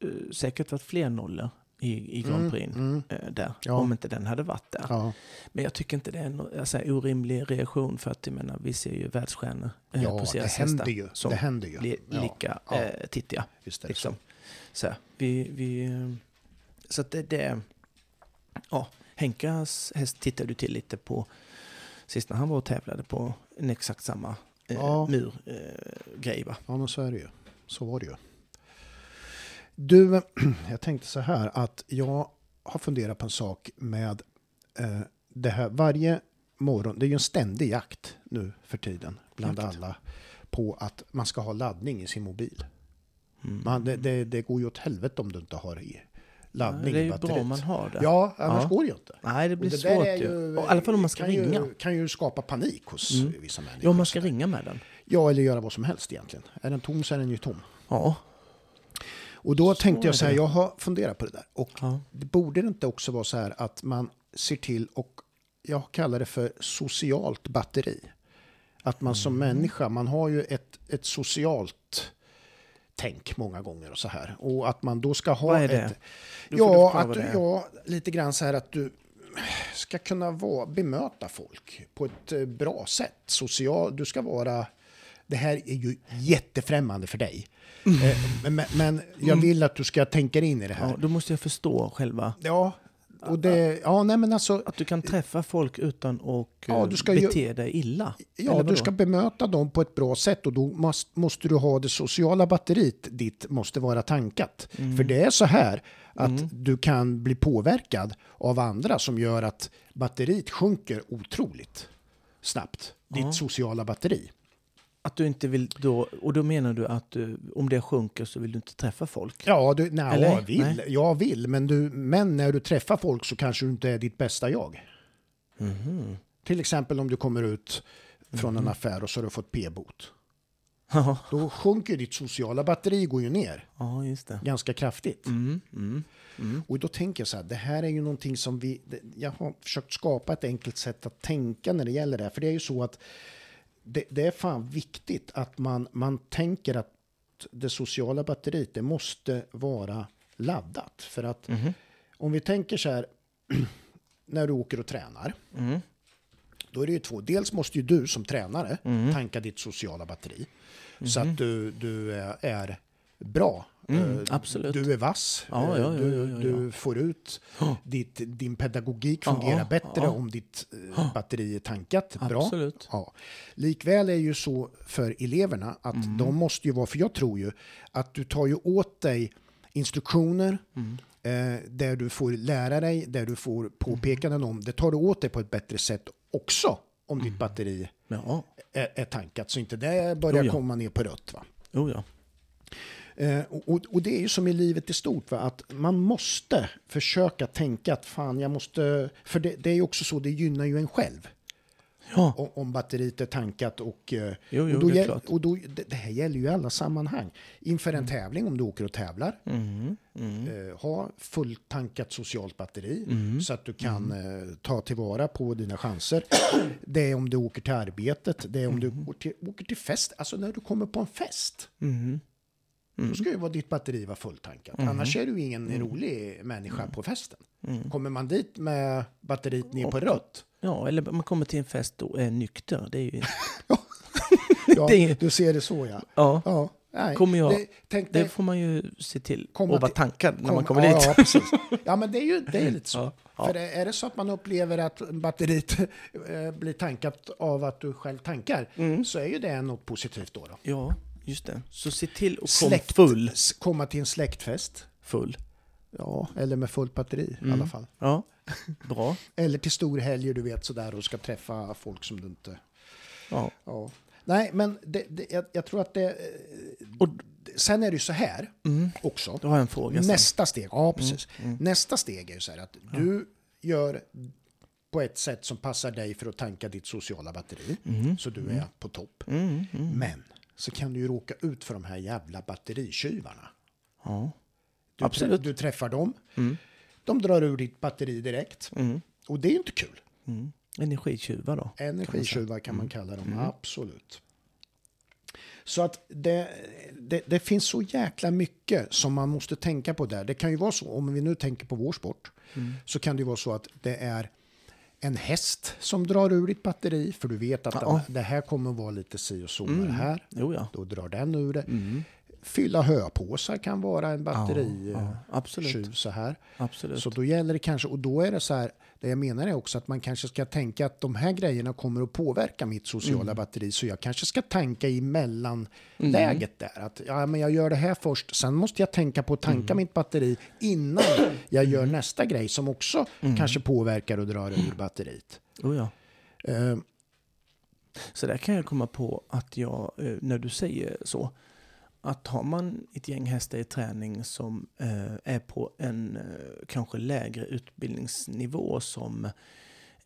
eh, säkert varit fler nollor i, i Grand Mm, Prix mm, eh, där. Ja. Om inte den hade varit där. ja. Men jag tycker inte det är en alltså, orimlig reaktion för att jag menar, vi ser ju världsstjärnor eh, ja på deras händer hästar ju. som Det händer ju. blir lika ja. eh, tittiga. Är det Liksom. så. Så, vi, vi, eh, så att det, det... Ja, Henkas häst tittade du till lite på sist när han var och tävlade på en exakt samma eh, Ja. murgrej. Eh? Ja, men så är det ju. Så var det ju. Du, jag tänkte så här att jag har funderat på en sak med eh, det här. Varje morgon, det är ju en ständig jakt nu för tiden bland Jakt. alla på att man ska ha laddning i sin mobil. Mm. Man, det, det, det går ju åt helvete om du inte har laddning det är ju batteriet. bra om man har det. Ja, annars Ja. går det ju inte. Nej, det blir det svårt ju. Och I alla fall om man ska kan ringa. Ju, kan ju skapa panik hos Mm. vissa människor. Ja, om man ska ringa med den. Ja, eller göra vad som helst egentligen. Är den tom så är den ju tom. Ja. Och då Så tänkte jag så här, det. jag har funderat på det där. Och ja. det borde det inte också vara så här att man ser till och jag kallar det för socialt batteri. Att man som Mm. människa, man har ju ett, ett socialt tänk många gånger och så här. Och att man då ska ha Vad är det? ett... Du Ja, att, är. ja, lite grann så här att du ska kunna vara, bemöta folk på ett eh, bra sätt. Social, du ska vara... Det här är ju jättefrämmande för dig. Eh, Men, men jag vill att du ska tänka in i det här. Mm. ja, då måste jag förstå själva. Ja, och det... Ja, nej men alltså... Att du kan träffa folk utan att Ja, du ska ju- bete dig illa. Ja, du ska bemöta dem på ett bra sätt och då måste, måste du ha det sociala batteriet ditt måste vara tankat. Mm. För det är så här att du kan bli påverkad av andra som gör att batteriet sjunker otroligt snabbt. Ditt Ja. sociala batteri. Att du inte vill då, och då menar du att du, om det sjunker så vill du inte träffa folk? Ja, du, nej, Eller? jag vill. Nej. Jag vill, men, du, men när du träffar folk så kanske du inte är ditt bästa jag. Mhm. Till exempel om du kommer ut från Mhm. en affär och så har du fått p-bot. Då sjunker ditt sociala batteri går ju ner ja, just det. ganska kraftigt. Mm, mm, mm. Och då tänker jag så här, det här är ju någonting som vi, jag har försökt skapa ett enkelt sätt att tänka när det gäller det här. För det är ju så att det, det är fan viktigt att man, man tänker att det sociala batteriet, det måste vara laddat. För att Mhm. om vi tänker så här, när du åker och tränar, Mm. då är det ju två. Dels måste ju du som tränare Mm. tanka ditt sociala batteri. Så att du, du är- är bra. Mm, Eh, absolut. Du är vass. Ja, ja, ja, du, du får ut Ja. ditt, din pedagogik fungerar bättre om ditt eh, batteri är tankat bra. Absolut. Ja. Likväl är ju så för eleverna att Mm. de måste ju vara, för jag tror ju att du tar ju åt dig instruktioner Mm. eh, där du får lära dig, där du får påpekanden om, det tar du åt dig på ett bättre sätt också om Mm. ditt batteri Ja, är, är tankat så inte det börjar Jo, komma ner på rött. Va? oh, ja. Eh, och, och- det är ju som i livet i stort, va? att man måste försöka tänka att fan, jag måste... För det, det är ju också så, det gynnar ju en själv Ja, om, om batteriet är tankat. Och, eh, jo, jo, och, då, det gäll- och då, det, det här gäller ju i alla sammanhang. Inför en tävling, om du åker och tävlar, Mm. Mm. eh, ha fulltankat socialt batteri Mm. så att du kan eh, ta tillvara på dina chanser. Det är om du åker till arbetet, det är om du åker till, åker till fest, alltså när du kommer på en fest. Mm. Då ska ju vara ditt batteri vara fulltankat. Annars är du ingen rolig människa på festen. Mm. Kommer man dit med batteriet ner på rött, Ja, eller man kommer till en fest och är nykter. Det är ju... ja, är- du ser det så ja. Ja, Ja, Nej, Kommer jag- det, tänk Det får man ju se till och vara tankad när man kom- kommer ja, dit. Ja, precis. Ja, men det är ju det är lite så. Ja, ja. För är det så att man upplever att batteriet eh, blir tankat av att du själv tankar Mm. så är ju det något positivt då. då. Ja, just det. Så se till att komma full. komma till en släktfest. Full. Ja, eller med fullt batteri i Mm. alla fall. Ja, bra. Eller till storhelger, du vet sådär, och ska träffa folk som du inte... Ja. Ja. Nej, men det, det, jag, jag tror att det... eh, Och Sen är det ju så här mm, också. då har jag en fråga sen. Nästa steg, ja precis. mm. Nästa steg är ju så här att du gör på ett sätt som passar dig för att tanka ditt sociala batteri. Mm, Så du är på topp. mm, mm. Men så kan du ju råka ut för de här jävla batteritjuvarna. Ja. Du, Absolut. Trä, du träffar dem, Mm, de drar ur ditt batteri direkt. mm, Och det är ju inte kul. mm. Energitjuvar då? Energitjuvar kan man kalla dem, Mm. absolut. Så att det, det, det finns så jäkla mycket som man måste tänka på där. Det kan ju vara så, om vi nu tänker på vår sport, Mm. så kan det ju vara så att det är en häst som drar ur ditt batteri, för du vet att Ja. det här kommer att vara lite si och så med Mm. det här. Jo, ja. Då drar den ur det. Mm. Fylla höpåsar kan vara en batteri Ja, ja, absolut. tjuv så här. Absolut. Så då gäller det kanske, och då är det så här, det jag menar är också att man kanske ska tänka att de här grejerna kommer att påverka mitt sociala Mm. batteri, så jag kanske ska tanka i mellanläget där. Att ja, men jag gör det här först, sen måste jag tänka på att tanka Mm. mitt batteri innan jag gör nästa grej som också Mm. kanske påverkar och drar ur batteriet. Oh, ja. Eh, Så där kan jag komma på att jag, eh, när du säger så, att har man ett gäng hästar i träning som eh, är på en eh, kanske lägre utbildningsnivå som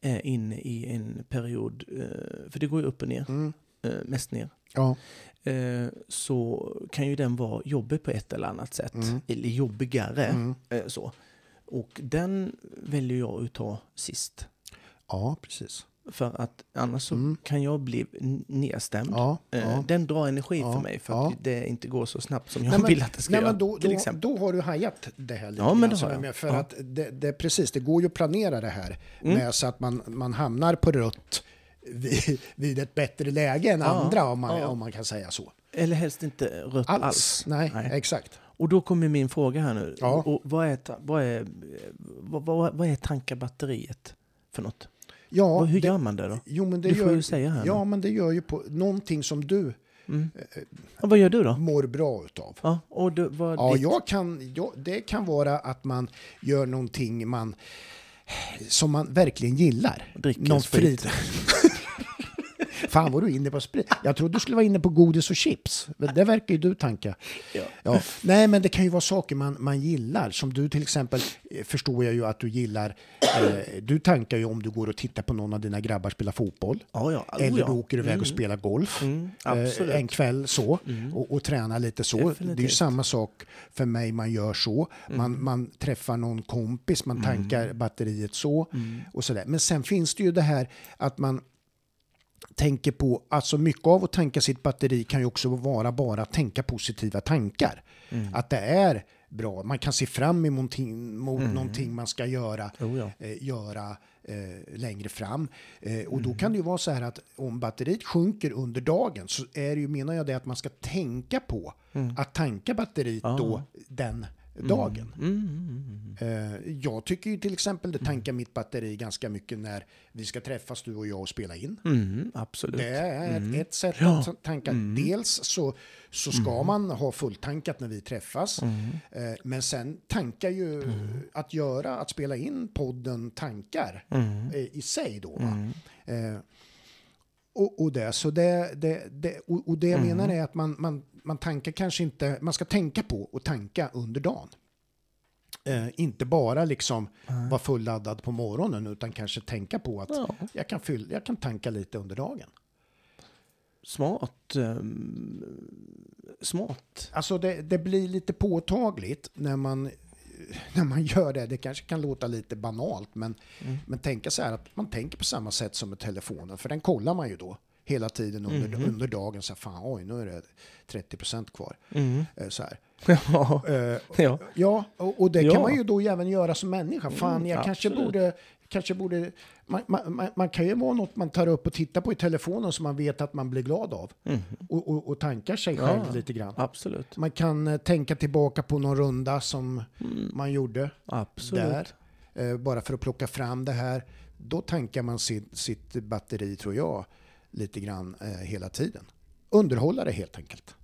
är inne i en period, eh, för det går ju upp och ner, mm, eh, mest ner, ja, eh, så kan ju den vara jobbig på ett eller annat sätt, Mm. eller jobbigare. mm, Eh, så. Och den väljer jag att ta sist. ja, precis. För att annars så Mm. kan jag bli nedstämd. Ja, Eh, ja. Den drar energi Ja, för mig för att det inte går så snabbt som jag Nej, men- vill att det ska Nej, göra. men då, då, då har du hajat det här lite Ja, men det har jag. med, För att det, det, precis, det går ju att planera det här Mm. med så att man, man hamnar på rött vid, vid ett bättre läge än andra om man, om man kan säga så. Eller helst inte rött alls. Alls. Nej, Nej. exakt. Och då kommer min fråga här nu. Ja. Och vad, är, vad, är, vad, vad, vad är tankabatteriet för något? Ja, Och hur det, gör man det då? jo, men det Du får gör, ju säga här Ja, nu. men det gör ju på någonting som du Mm. Och vad gör du då? mår bra utav. Ja, och du, vad Ja, ditt- jag kan, ja, det kan vara att man gör någonting man, som man verkligen gillar. dricker Någon sprit. frit. Fan vad du är inne på sprit. Jag trodde du skulle vara inne på godis och chips. Men det verkar ju du tanka. Ja. Ja. Nej, men det kan ju vara saker man, man gillar. Som du till exempel, eh, förstår jag ju att du gillar. Eh, du tankar ju om du går och tittar på någon av dina grabbar spela fotboll. Ja, ja. Oh, eller du åker iväg och Mm. spelar golf. Mm, eh. Mm. En kväll så. Och, och tränar lite så. Det är ju Definitivt. samma sak för mig man gör så. Man, Mm. man träffar någon kompis, man tankar batteriet så. Mm. Och sådär. Men sen finns det ju det här att man tänker på, alltså mycket av att tanka sitt batteri kan ju också vara bara att tänka positiva tankar. Mm. Att det är bra, man kan se fram emot mot Mm. någonting man ska göra, Oh, ja. eh, göra eh, längre fram. Eh, och Mm. då kan det ju vara så här att om batteriet sjunker under dagen så är det ju, menar jag det, att man ska tänka på att tanka batteriet Mm. Ja. då den dagen. Mm, mm, mm, mm. Eh, Jag tycker ju till exempel det tankar mitt batteri ganska mycket när vi ska träffas du och jag och spela in. Mm, absolut. Det är ett sätt Ja. att tanka. Dels så, så ska man ha fulltankat när vi träffas. Eh, Men sen tankar ju att göra, att spela in podden tankar Mm. i sig då. Eh, och, och det, så det, det, det, och, och det jag menar är att man, man, man tankar kanske inte, man ska tänka på att tanka under dagen. Eh, inte bara liksom vara fulladdad på morgonen utan kanske tänka på att Ja. jag, kan fylla, jag kan tanka lite under dagen. Smart. ehm, smart. Alltså det, det blir lite påtagligt när man, när man gör det. Det kanske kan låta lite banalt men, Mm. men tänka så här att man tänker på samma sätt som med telefonen för den kollar man ju då hela tiden under, under dagen. Så här, fan, oj, nu är det 30 procent kvar. Mm. Eh, Så här. Ja. Eh, ja. Ja, och, det Ja. kan man ju då även göra som människa. Fan, Mm, jag kanske absolut. borde... Kanske borde man, man, man, kan ju vara något man tar upp och tittar på i telefonen som man vet att man blir glad av. Mm. Och, och, och tankar sig Ja. själv lite grann. Absolut. Man kan eh, tänka tillbaka på någon runda som man gjorde Absolut. där. Eh, bara för att plocka fram det här. Då tankar man sitt, sitt batteri, tror jag, lite grann eh, hela tiden. Underhålla det helt enkelt.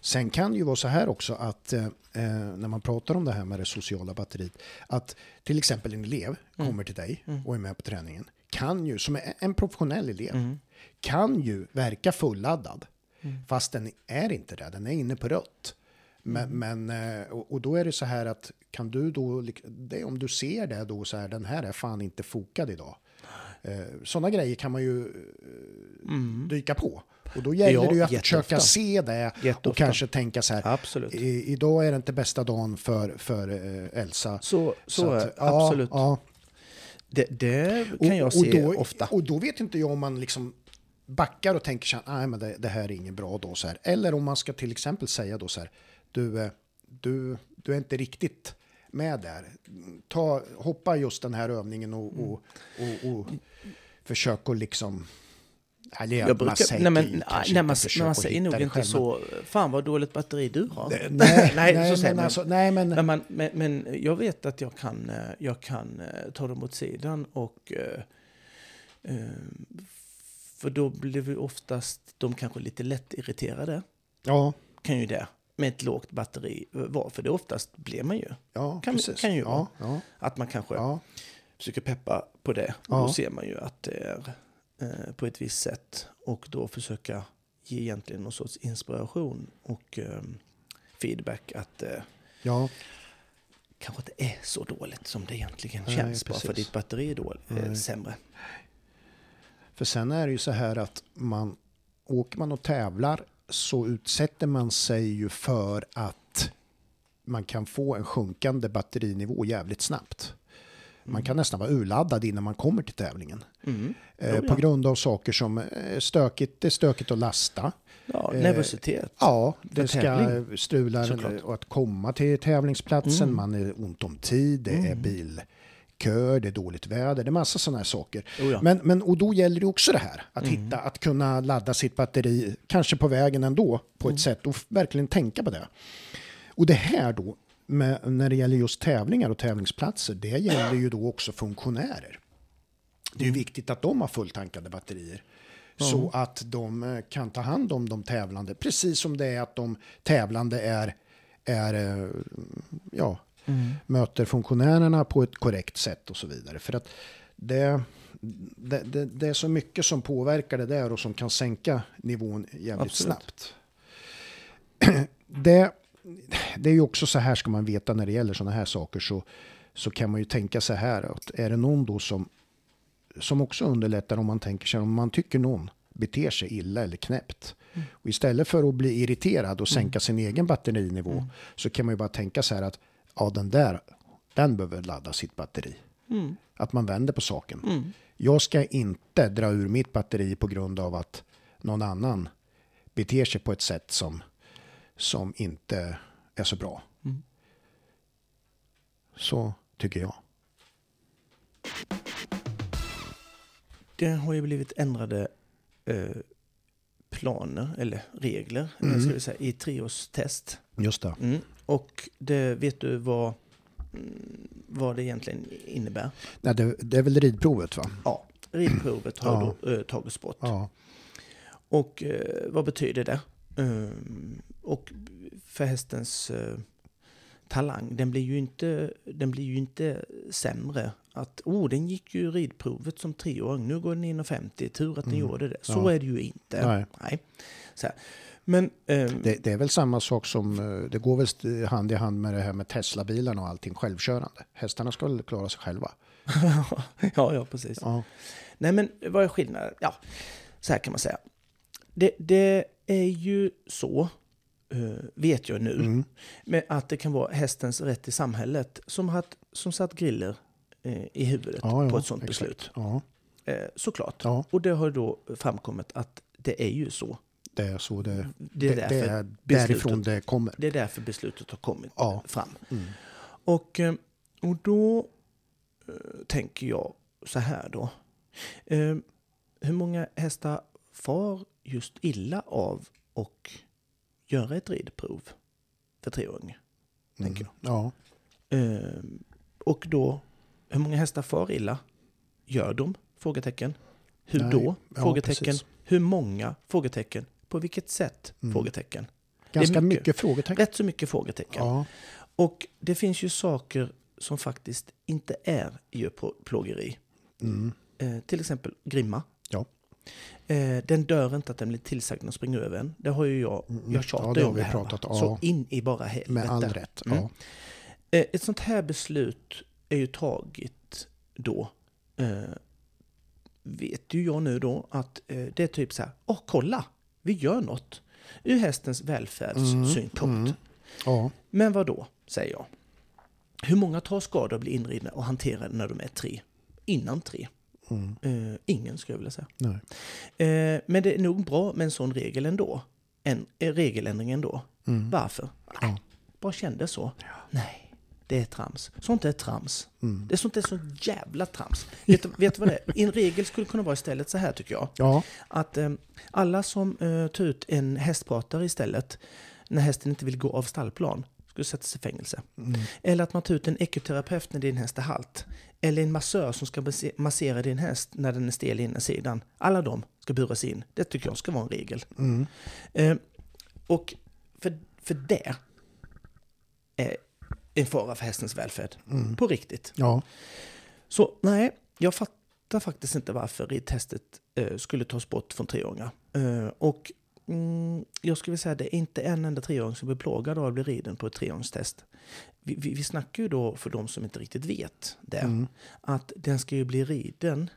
Sen kan det ju vara så här också att eh, eh, när man pratar om det här med det sociala batteriet, att till exempel en elev kommer till dig och är med på träningen, kan ju, som är en professionell elev, kan ju verka fulladdad, fast den är inte det, den är inne på rött. Men, men eh, och, då är det så här att kan du då, det, om du ser det då så här, den här är fan inte fokad idag. Eh, Sådana grejer kan man ju eh, dyka på. Och då gäller Ja, det ju att jätteofta. försöka se det Jätteofta. och kanske tänka så här, Absolut. i, idag är det inte bästa dagen för, för eh, Elsa. Så, så, att, är ja, absolut. Ja. Det, det kan jag se då, ofta. Och då vet inte jag om man liksom backar och tänker så här, nej men det, det här är ingen bra då så här. Eller om man ska till exempel säga då så här, du, du, du är inte riktigt med där. Ta, hoppa just den här övningen och, och, och, och försök att liksom... Eller, jag man brukar, säger nej, men, nej, nej, man, man säger nog det inte själv, så, fan vad dåligt batteri du har. men- Nej, nej, nej, men man. alltså, nej, men... Men, man, men, men jag vet att jag kan, eh, jag kan eh, ta dem åt sidan och... eh, För då blir vi oftast, de kanske lite lätt irriterade. Ja, Kan ju det, med ett lågt batteri vara. För det oftast blir man ju. ja Kan- precis. kan ju ja, ja, Att man kanske ja. försöker peppa på det. Ja. då ser man ju att det är eh, på ett visst sätt. Och då försöka ge egentligen någon sorts inspiration och eh, feedback att eh, ja. kanske inte är så dåligt som det egentligen Nej, känns. Bara för precis. ditt batteri är dåligt, eh, sämre. För sen är det ju så här att man åker man och tävlar så utsätter man sig ju för att man kan få en sjunkande batterinivå jävligt snabbt. Man kan nästan vara urladdad innan man kommer till tävlingen. Mm. Eh, på grund av saker som är stökigt, det är stökigt att lasta. Ja, Eh, nervositet. Ja, det ska strula och att komma till tävlingsplatsen. Mm. Man är ont om tid, det är bilkö, det är dåligt väder, det är massa sådana här saker. Jo, ja. Men, men, och då gäller det också det här, att Mm. hitta, att kunna ladda sitt batteri, kanske på vägen ändå, på Mm. ett sätt och verkligen tänka på det. Och det här då, med, när det gäller just tävlingar och tävlingsplatser, det gäller ju då också funktionärer. Det är ju viktigt att de har fulltankade batterier. Så att de eh, kan ta hand om de tävlande, precis som det är att de tävlande är, är eh, ja, möter funktionärerna på ett korrekt sätt och så vidare. För att det, det, det, det är så mycket som påverkar det där och som kan sänka nivån jävligt Absolut. snabbt. Det, det är ju också så här ska man veta när det gäller sådana här saker så, så kan man ju tänka så här att är det någon då som, som också underlättar om man tänker sig om man tycker någon beter sig illa eller knäppt. Och istället för att bli irriterad och sänka sin egen batterinivå så kan man ju bara tänka så här att ja den där, den behöver ladda sitt batteri. Mm. Att man vänder på saken. Jag ska inte dra ur mitt batteri på grund av att någon annan beter sig på ett sätt som, som inte är så bra. Så tycker jag. Det har ju blivit ändrade eh, planer, eller regler, eller ska vi säga, i treårstest. Just det. Mm. Och det, vet du vad, mm, vad det egentligen innebär? Nej, det, det är väl ridprovet va? Ja, ridprovet har Ja. då eh, tagits bort. Ja. Och eh, vad betyder det? Ehm, och för hästens eh, talang, den blir, ju inte, den blir ju inte sämre. Att, oh, den gick ju ridprovet som treåring, nu går den in och 50, tur att den gjorde det. Så Mm. Ja. är det ju inte. Nej. Så här. Men, ehm, Det, det är väl samma sak som, eh, det går väl hand i hand med det här med Tesla-bilarna och allting självkörande. Hästarna ska väl klara sig själva. ja, ja, precis. Ja. Nej, men vad är skillnaden? Ja, så här kan man säga. Det, det är ju så, eh, vet jag nu, Mm. med att det kan vara hästens rätt i samhället som, haft, som satt griller eh, i huvudet Ja, ja, på ett sånt exakt. beslut. Ja. Eh, såklart. Och det har då framkommit att det är ju så. Det är så det, Det är, det, är beslutet- därifrån det kommer. det är därför beslutet har kommit fram. Mm. Och, och då tänker jag så här då. Hur många hästar far just illa av och göra ett ridprov för treåringar? Tänker Mm. Ja. Eh, och då, hur många hästar far illa? Gör de? Frågetecken. Hur Nej, då? ja, Frågetecken. precis. Hur många? Frågetecken. På vilket sätt? Mm. Frågetecken. Ganska mycket. mycket, frågetecken. Rätt så mycket frågetecken. Ja. Och det finns ju saker som faktiskt inte är djurplågeri. Mm. Eh, till exempel grimma. Ja. Eh, den dör inte att den blir tillsagd att springa över en. Det har ju jag, Mm. jag tjatar Ja, ju har om vi det här. pratat, ja. Så in i bara helvete. Med all rätt. Mm. Ja. Eh, ett sånt här beslut är ju taget då. Eh, vet ju jag nu då att eh, det är typ så här, åh kolla, vi gör något. Ur hästens välfärdssynpunkt. Mm. Ja. Men vad då, säger jag. Hur många tar skada och blir inridna och hanterade när de är tre? Innan tre? Mm. Eh, ingen skulle jag vilja säga. Eh, men det är nog bra med en sån regel ändå. En, en regeländring ändå. Mm. Varför? Ja. Bara kände så. Nej, det är trams. Sånt är trams. Mm. Det är sånt är så jävla trams. Vet, du- vet du vad det är? En regel skulle kunna vara istället så här tycker jag. Ja. Att eh, alla som eh, tar ut en hästpratare istället när hästen inte vill gå av stallplan skulle sättas i fängelse. Mm. Eller att man tar ut en ekoterapeut när din häst är halt. Eller en massör som ska massera din häst när den är stel i ena sidan. Alla de ska buras in. Det tycker jag ska vara en regel. Mm. Eh, och för, för det är en fara för hästens välfärd. Mm. På riktigt. Ja. Så nej, jag fattar faktiskt inte varför ridtestet eh, skulle tas bort från treåringar. Eh, och mm, jag skulle säga att det är inte en enda treåring som blir plågad av att bli riden på ett treåringstest. Vi, vi, vi snackar ju då, för de som inte riktigt vet det, Mm. att den ska ju bli riden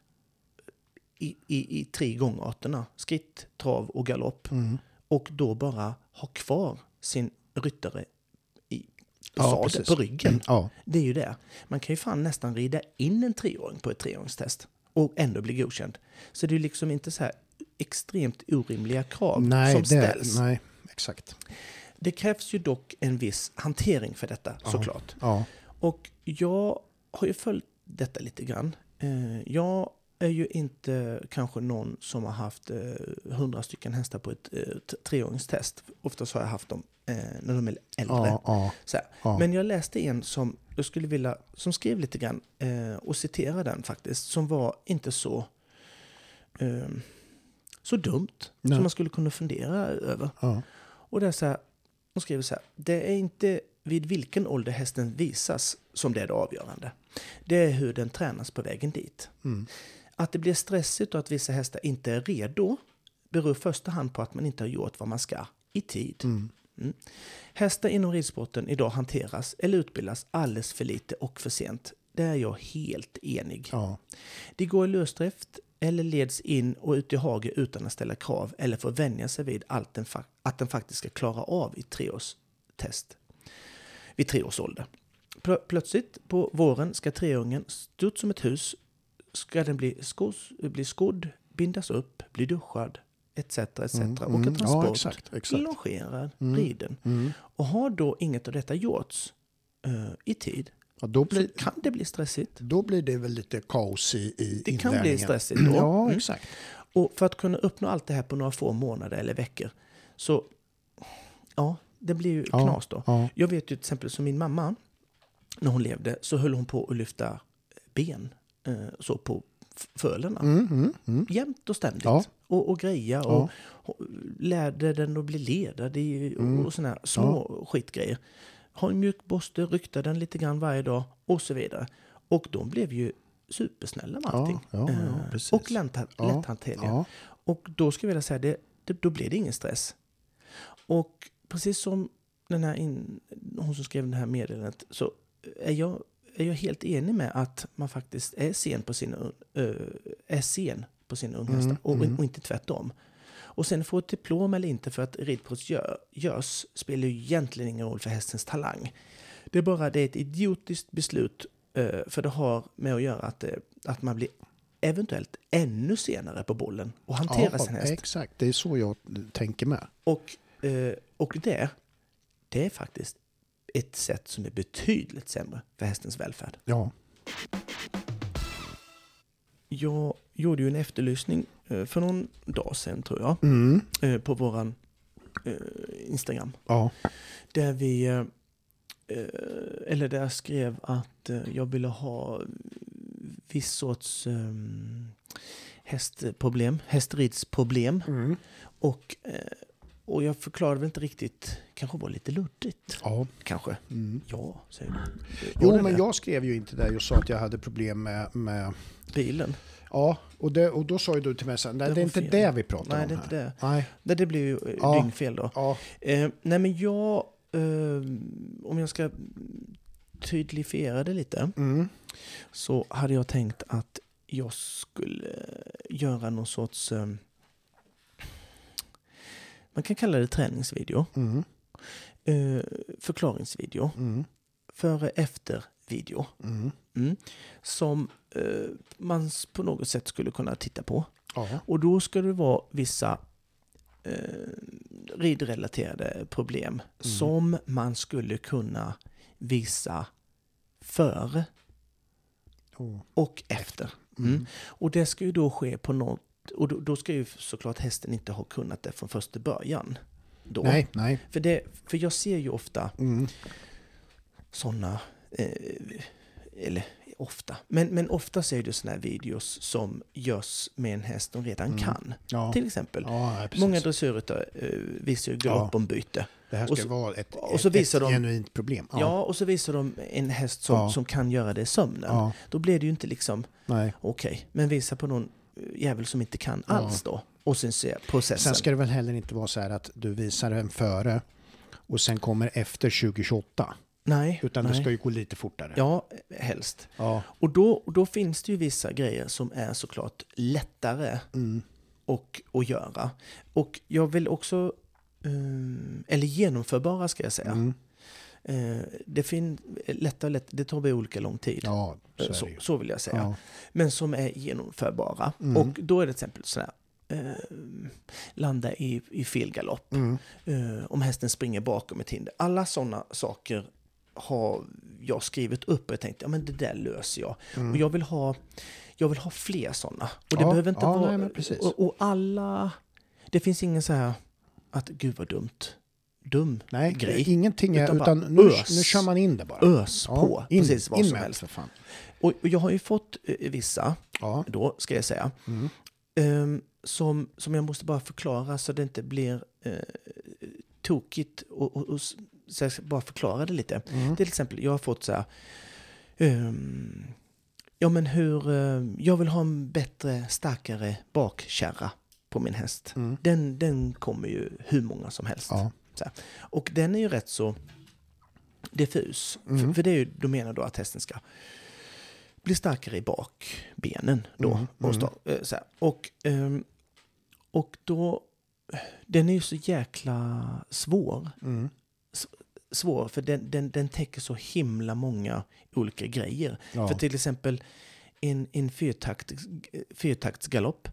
i, i, i tre gångarterna. Skritt, trav och galopp. Mm. Och då bara ha kvar sin ryttare i Ja, precis. på ryggen. Ja. Det är ju det. Man kan ju fan nästan rida in en treåring på ett treåringstest och ändå bli godkänd. Så det är ju liksom inte så här extremt orimliga krav Nej, som det, ställs. nej, exakt. Det krävs ju dock en viss hantering för detta Ja. såklart. Ja. Och jag har ju följt detta lite grann. Eh, Jag är ju inte kanske någon som har haft eh, hundra stycken hästar på ett eh, treåringstest. Oftast har jag haft dem när de är äldre. Ja. Men jag läste en som jag skulle vilja, som skrev lite grann och citera den faktiskt, som var inte så, eh, så dumt Nej. som man skulle kunna fundera över. ja. Och det är så här, hon skriver så här, det är inte vid vilken ålder hästen visas som det är det avgörande. Det är hur den tränas på vägen dit. Mm. Att det blir stressigt och att vissa hästar inte är redo beror i första hand på att man inte har gjort vad man ska i tid. Mm. Hästar inom ridsporten idag hanteras eller utbildas alldeles för lite och för sent. Det är jag helt enig. Ja. De går i lösdrift eller leds in och ut i hage utan att ställa krav eller få vänja sig vid allt den att den faktiskt ska klara av i treårstest. Vid tre års ålder. Plö- plötsligt på våren ska treåringen stå ut som ett hus. Ska den bli, skos, bli skodd, bindas upp, bli duschad etc. etc. Mm, Åka mm. transport, Ja, exakt. exakt. longerad, Mm. riden. Mm. Och har då inget av detta gjorts eh, i tid Ja, då, så blir, kan det bli stressigt. då blir det väl lite kaos i, i Det kan bli stressigt då. Ja, Mm. exakt. Och för att kunna uppnå allt det här på några få månader eller veckor så ja, det blir ju Ja. knas då. Ja. Jag vet ju till exempel som min mamma, när hon levde så höll hon på att lyfta ben eh, så på fölerna. Mm, mm, mm. Jämt och ständigt. Ja. Och, och greja Ja. och, och lärde den att bli och, Mm. och såna här små skitgrejer. Ha en mjukborste, rykta den lite grann varje dag och så vidare. Och de blev ju supersnälla med Ja, allting. ja, ja, Eh, precis. och Ja, lätthanterliga. Ja. Och då skulle jag vilja säga det, det, då blir det ingen stress. Och precis som den här in, hon som skrev det här meddelandet så är jag, är jag helt enig med att man faktiskt är sen på sina, uh, är sen på sina unghästar Mm, och, mm. och inte tvärtom. Och sen få ett diplom eller inte för att ridprovet gör, görs spelar ju egentligen ingen roll för hästens talang. Det är bara det är ett idiotiskt beslut eh, för det har med att göra att, eh, att man blir eventuellt ännu senare på bollen och hantera Ja, sin häst. exakt. Det är så jag tänker med. Och, eh, och det, det är faktiskt ett sätt som är betydligt sämre för hästens välfärd. Ja. Jag gjorde ju en efterlysning för någon dag sedan tror jag Mm. eh, på våran eh, Instagram. Ja. Där vi, eh, eh, eller där jag skrev att eh, jag ville ha viss sorts eh, hästproblem, hästridsproblem. Mm. Och, eh, och jag förklarade väl inte riktigt, kanske var lite luddigt. ja. Kanske. Mm. Ja, säger du. Jo, men det? jag skrev ju inte det. Jag sa att jag hade problem med... med Bilen? ja, och, det, och då sa ju du till mig sen, nej, Det det är inte fel. det vi pratar Nej, om det är här. inte det. Nej. Nej, det blir ju eh, Ja. dyngfel då. Ja. Eh, nej, men jag, eh, om jag ska tydlifiera det lite, Mm. så hade jag tänkt att jag skulle göra någon sorts, eh, man kan kalla det träningsvideo, Mm. eh, förklaringsvideo, Mm. före efter video. Mm. Mm. Som eh, man på något sätt skulle kunna titta på. Ja. Och då ska det vara vissa eh, ridrelaterade problem som man skulle kunna visa före Oh. och efter. Mm. Och det ska ju då ske på något, och då, då ska ju såklart hästen inte ha kunnat det från första början. Då. Nej, nej. För, det, för jag ser ju ofta Mm. sådana, eh, eller ofta, men, men ofta ser du sådana här videos som görs med en häst de redan Mm. kan. Ja. Till exempel. Ja. Många dressyrryttare eh, visar ju galoppombyte. Det här och ska så- vara ett, och så ett, visar ett de- genuint problem. Ja. och så visar de en häst som, Ja. som kan göra det i sömnen. Ja. Då blir det ju inte liksom, okej, men visa på någon jävel som inte kan alls då. Och sen se processen. Sen ska det väl heller inte vara så här att du visar en före och sen kommer efter 2028. nej, Utan nej. det ska ju gå lite fortare. Ja, helst. Ja. Och då, då finns det ju vissa grejer som är såklart lättare Mm. och, att göra. Och jag vill också, eh, eller genomförbara ska jag säga. Mm. Eh, det finns lätta och lätt, det tar väl olika lång tid. Ja, så Eh, så, så vill jag säga. Ja. Men som är genomförbara. Mm. Och då är det till exempel sådär, eh, landa i, i fel galopp. Mm. Eh, om hästen springer bakom ett hinder. Alla sådana saker har jag skrivit upp och jag tänkte, ja men det där löser jag. Och jag vill ha, jag vill ha fler sådana. Och det Mm. Ja, behöver inte vara... nej, och, och alla... Det finns ingen så här att gud vad dumt. Dum Nej, grej. ingenting är, Utan utan, nu, ös. nu kör man in det bara. Ös på in, precis vad in som med helst. för fan. Och, och jag har ju fått eh, vissa, Ja. då ska jag säga, Mm. ehm, som, som jag måste bara förklara så det inte blir eh, tokigt. Och, och, och, så jag ska bara förklara det lite. Mm. Till exempel, jag har fått så här, ehm, ja men hur, eh, jag vill ha en bättre, starkare bakkärra på min häst. Mm. Den, den kommer ju hur många som helst. Ja. Och den är ju rätt så diffus. För, Mm. för det är ju, då menar då att hästen ska bli starkare i bakbenen då. Mm, Och, mm. stå, eh, så här. och, ehm, och då, den är ju så jäkla svår. Mm. Svår, för den, den, den täcker så himla många olika grejer. Ja. För till exempel en, en fyrtakt, fyrtaktsgalopp,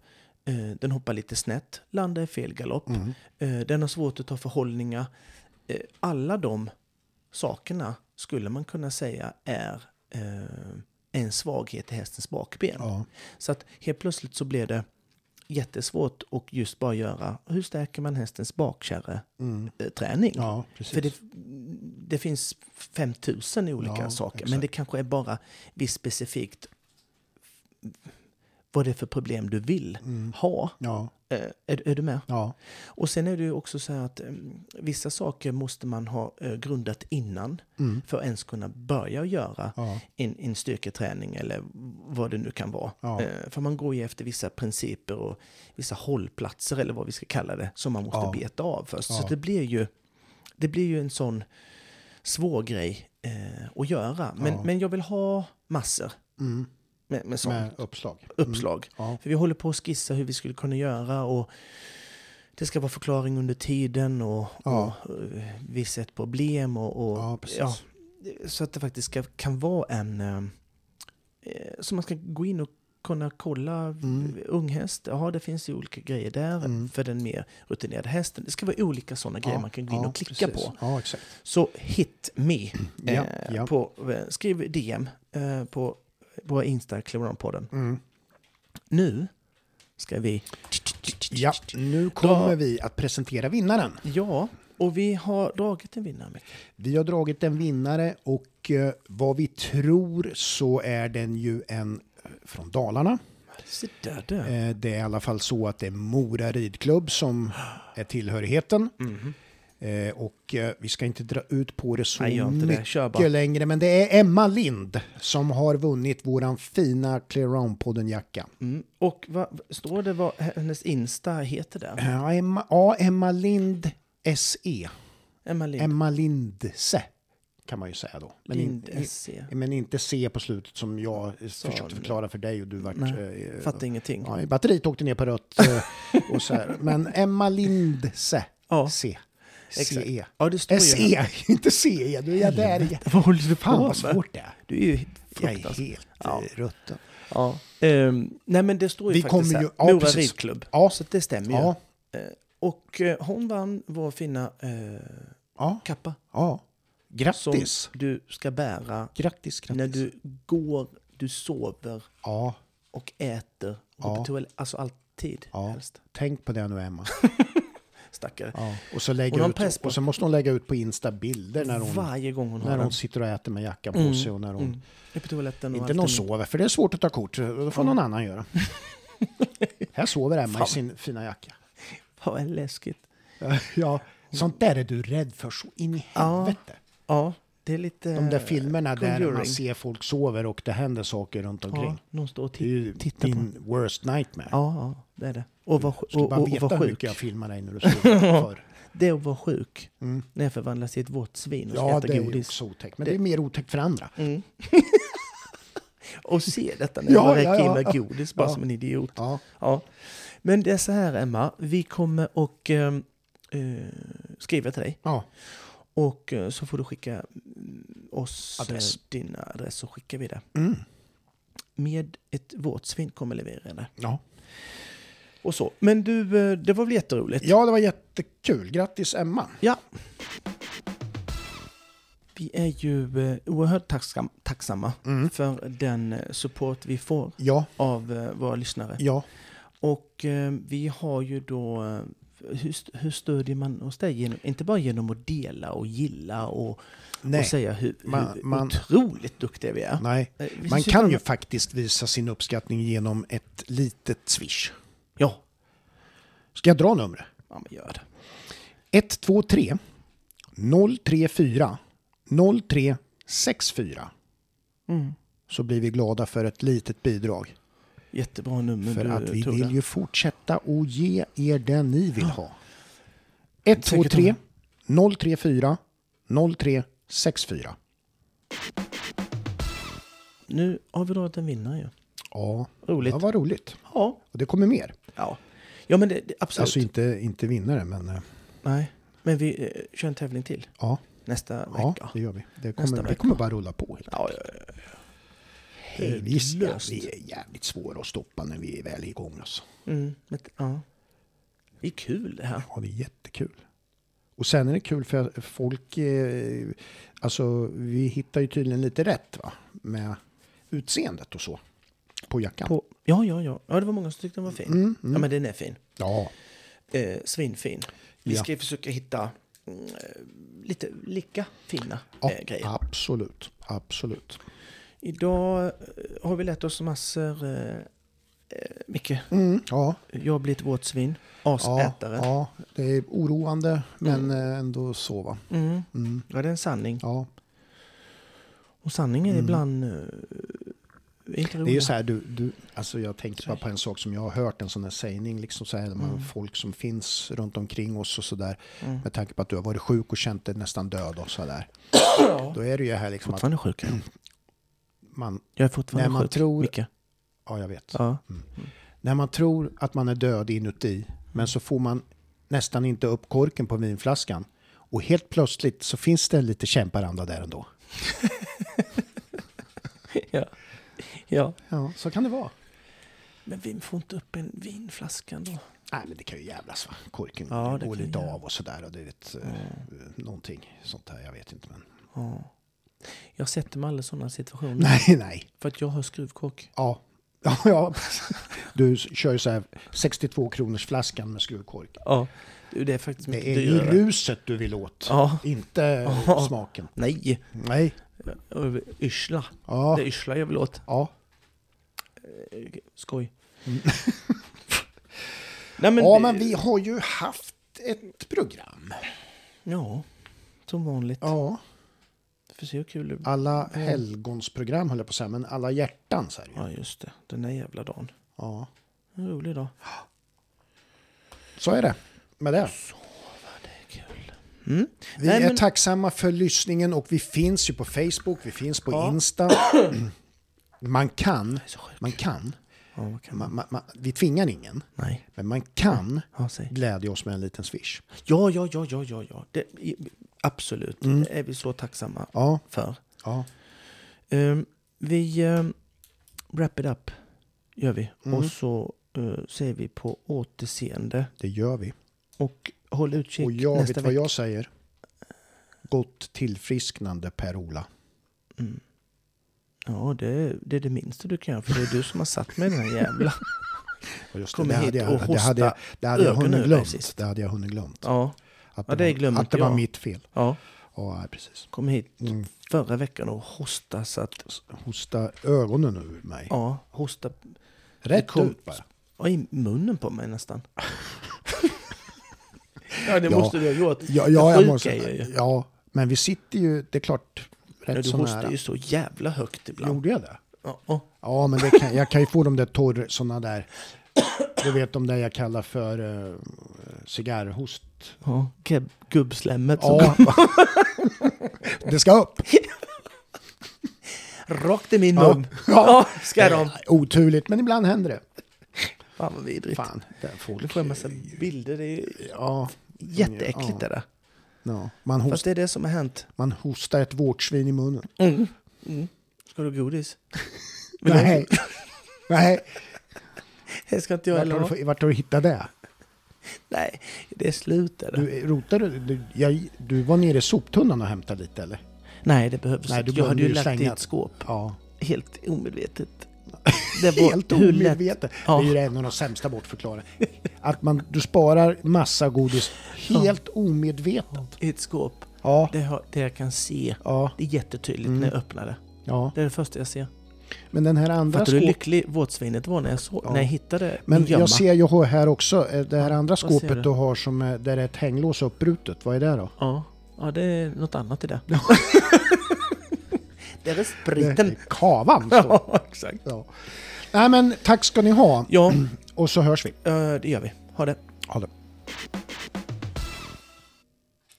den hoppar lite snett, landar i fel galopp, Mm. eh, den har svårt att ta förhållningar. Eh, alla de sakerna skulle man kunna säga är eh, en svaghet i hästens bakben. Ja. Så att helt plötsligt så blir det jättesvårt att just bara göra, hur stärker man hästens bakkärreträning? Mm. träning? ja. För det, det finns 5000 olika Ja, saker, men exakt. det kanske är bara visst specifikt vad det är för problem du vill Mm. ha. Ja, Eh, är, är du med? ja, Och sen är det ju också så här att mm, vissa saker måste man ha eh, grundat innan mm. för att ens kunna börja göra ja, en, en styrketräning eller vad det nu kan vara. Ja. Eh, för man går ju efter vissa principer och vissa hållplatser eller vad vi ska kalla det som man måste Ja. beta av först. Så det blir ju, det blir ju en sån svår grej eh, att göra. Men, men jag vill ha massor mm. Med, med sånt med uppslag. uppslag. Ja. För vi håller på att skissa hur vi skulle kunna göra och det ska vara förklaring under tiden och, Ja. och uh, visa ett problem och, och Ja, precis. så att det faktiskt ska, kan vara en eh, eh, så man ska gå in och kunna kolla Mm. unghäst. Ja, det finns ju olika grejer där Mm. för den mer rutinerade hästen. Det ska vara olika sådana grejer man kan gå in ja, och klicka precis. på. Ja. Så hit me. Ja, eh, ja. På, eh, skriv DM eh, på våra Insta, podden. Mm. Nu ska vi... Ja, nu kommer vi att presentera vinnaren. Ja, och vi har dragit en vinnare. Vi har dragit en vinnare och eh, vad vi tror så är den ju en eh, från Dalarna. Där. Eh, det är i alla fall så att det är Mora ridklubb som är tillhörigheten. Mhm. Eh, och eh, vi ska inte dra ut på det så Nej, det. mycket bara. längre. Men det är Emma Lind som har vunnit våran fina Clear Round-podden jacka. Mm. Och vad, står det vad hennes Insta heter där? Ja, Emma, ja, Emma Lind SE. Emma Lind. Emma Lindse kan man ju säga då. Men, Lind in, SC. men inte C på slutet som jag Sa försökte förklara för dig och du vart... Nej, eh, Fattar ingenting. ja, batteriet åkte ner på rött eh, och så här. Men Emma Lindse Ja, C. exakt. CE. Ja, det står ju här. SE, inte CE. Du är jag där igen. Vad håller du på Fan vad med? svårt det är. Du är ju Jag är helt Ja. ja. rutten. Ja. Ehm, nej, men det står ju Vi faktiskt kommer här. ju- ja, Mora precis. ridklubb. Ja. Så det stämmer ju. Ja, Eh, och eh, hon vann vår fina eh, ja, kappa. ja. Som Grattis. du ska bära Grattis, grattis. när du går, du sover Ja, och äter. Och Ja. på toalett, alltså alltid Ja. helst. tänk på det nu Emma. Stackare. Ja. Och, så Hon har en ut, på- och så måste hon lägga ut på Insta bilder när hon, Varje gång hon när hon sitter och äter med jackan på Mm, sig och när hon... Mm. På toaletten och Inte allt någon är- sover, för det är svårt att ta kort. Då får Ja. någon annan göra. Här sover Emma i Fan. sin fina jacka. Vad läskigt. Ja, sånt där är du rädd för så in i Ja. helvete. Ja, det är lite... De där filmerna där man ser folk sover och det händer saker runt Ja, omkring. någon står och Det är ju tittar på din worst nightmare. Ja, ja, det är det. Och skulle och, och, och veta var sjuk. jag filmar dig när du sover förr. Det är att vara sjuk. Mm. När jag förvandlas till ett vått svin och ska Ja, äta det är ju godis. också otäckt. Men Det- det är mer otäckt för andra. Mm. och se detta när Ja, jag ja, räcker in ja. med godis bara Ja. som en idiot. Ja, Ja. Men det är så här Emma, vi kommer och eh, eh, skriva till dig. ja. Och eh, så får du skicka mm, oss Adress. eh, din adress så skickar vi det. Mm. Med ett våtsvin kommer leverera det. ja. Och så. Men du, eh, det var väl jätteroligt? Ja, det var jättekul. Grattis Emma. Ja. Vi är ju eh, oerhört tacksam, tacksamma Mm. för den eh, support vi får Ja, av våra lyssnare. ja. Och vi har ju då, hur, hur stödjer man oss där? Genom, inte bara genom att dela och gilla och, Nej, och säga hur, Man- hur man- otroligt duktiga vi är. nej. Man kan ju faktiskt visa sin uppskattning genom ett litet swish. Ja, Ska jag dra numret? ja men gör det. 123 034 0364 Mm. så blir vi glada för ett litet bidrag. Jättebra nummer För du att vi vill ju fortsätta och ge er det ni vill ha. 123 Säkert 034 0364. Nu har vi dragit en vinnare ju. Ja, Roligt. det var roligt. Ja. Och det kommer mer. Ja, ja men det, det, absolut. Alltså inte, inte vinnare, men eh, Nej, men vi eh, kör en tävling till ja, nästa ja vecka. det gör vi. Det kommer, det kommer bara rulla på. Helt. Ja, ja, ja, ja. Vi, är- Hejdlöst. vi är jävligt svåra att stoppa när vi är väl igång. Alltså. Mm, men, ja. Det är kul det här. Ja, det är jättekul. Och sen är det kul för folk, eh, alltså vi hittar ju tydligen lite rätt va? Med utseendet och så. På jackan. På, ja, ja, ja. Ja, det var många som tyckte den var fin. Mm, Ja, mm. men den är fin. Ja, Eh, svinfin. Vi Ja. ska ju försöka hitta mm, eh, lite lika fina ja eh, grejer. absolut. Absolut. Idag eh, har vi lärt oss massor. Eh, eh, mycket. Mm, ja, Jag blir ett våtsvin. ja, Asätare. ja, det är oroande men eh, ändå så va. Mm. Mm, Ja, det är en sanning. ja. Och sanningen är Mm. ibland inte Det är ju så här, du, du, alltså jag tänkte bara på en sak som jag har hört, en sån här sägning, liksom så här, man, Mm. folk som finns runt omkring oss och sådär. Mm. Med tanke på att du har varit sjuk och känt dig nästan död och sådär. Ja. Då är det ju här liksom att Fortfarande sjuk. är jag. man, Jag är fortfarande När man sjuk. tror- Micke. ja jag vet. Ja. När man tror att man är död inuti, men så får man nästan inte upp korken på vinflaskan. Och helt plötsligt så finns det lite kämparanda där ändå. ja. Ja. Ja, så kan det vara. Men vi får inte upp en vinflaska då. Nej, men det kan ju jävlas va. Korken Ja, går lite jävla- av och sådär. Och det är ett, eh, någonting sånt här, jag vet inte. Men... Ja. Jag sätter mig aldrig i sådana situationer. Nej, nej. För att jag har skruvkork. Ja. Ja, ja. Du kör ju så här 62 kronors flaskan med skruvkork. Ja. Det är faktiskt mycket Det är ju ruset du vill åt, Ja. inte Ja. smaken. Nej. Nej. Yrsla. Ja. Det är yrsla jag vill åt. Ja. Skoj. Nej, men, ja, men vi har ju haft ett program. Ja, som vanligt. Ja. Får se hur kul det blir. Alla helgonsprogram höll jag på att säga, men alla hjärtan så här. ju. Ja, just det. Den där jävla dagen. Ja. En rolig dag. Så är det med det. Kul. Mm. Vi Nej, är men- tacksamma för lyssningen och vi finns ju på Facebook, vi finns på Ja. Insta. Man kan, man kan, Ja, kan man? man, man, vi tvingar ingen, Nej. men man kan Ja, glädja oss med en liten swish. Ja, ja, ja, ja, ja, ja. Det, absolut. Mm. Det är vi så tacksamma Ja, för. ja. Ehm, vi um, wrap it up, gör vi. Mm. Och så uh, säger vi på återseende. det gör vi. Och håll utkik Och jag nästa vet vad vecka. jag säger. Gott tillfrisknande Per-Ola. Mm. Ja, det, det är det minsta du kan göra. För det är du som har satt mig i den här jävla... Just Kommer det, hit hade jag, och det hade jag, hosta det hade jag hunnit glömt. Det hade jag hunnit glömt. Ja, Att Ja, det glömde att det var jag. mitt fel. ja. Ja, precis. Kom hit Mm. förra veckan och hosta så att... Hosta ögonen ur mig. Ja, hosta Rätt kom- ut bara. ja, i munnen på mig nästan. ja, det Ja. måste du ha gjort. Ja, ja, jag måste, ja, men vi sitter ju, det är klart, Ja, rätt du så hostar ju så jävla högt ibland. Gjorde jag det? Ja, ja. Ja, men det kan, jag kan ju få de där torr, såna där, du vet de där jag kallar för uh, cigarrhost. ja. Gubbslemmet som Ja, det ska upp. rakt i min Ja. mun. Ja. Ja, ska de. Oturligt, men ibland händer det. Fan vad vidrigt. Fan, där folk, Nu får en massa bilder. Det är Ja, jätteäckligt Ja. det där. ja. Man, Fast host, det är det som har hänt. man hostar ett vårtsvin i munnen. Mm. Mm. Ska du ha godis? Du Nej, nej. Det ska inte jag Vart heller du, vart har du hittat det? Nej, det är slut. Är det. Du, rotade, du, jag, du var nere i soptunnan och hämtade lite eller? Nej, det behövs Nej, inte. du Jag hade ju lagt i ett skåp. Ja. Helt omedvetet. Det var Helt omedvetet. Ja. Det är ju en av de sämsta bortförklarade. Att man, du sparar massa godis helt omedvetet. I ett skåp. Ja, Det, har, det jag kan se. ja, Det är jättetydligt Mm. när jag öppnar det. ja. Det är det första jag ser. Men den här andra Fattar du hur skåpet... lycklig våtsvinet var när jag, såg, Ja. när jag hittade Men jag ser ju här också, eh, det här andra skåpet du? du har som är, där är ett hänglås uppbrutet. Vad är det då? Ja. ja, det är något annat i det. Det är spriten. kavan. Ja, exakt. Ja. Nej men tack ska ni ha. Ja, Och så hörs vi. eh, det gör vi. Ha det. Ha det.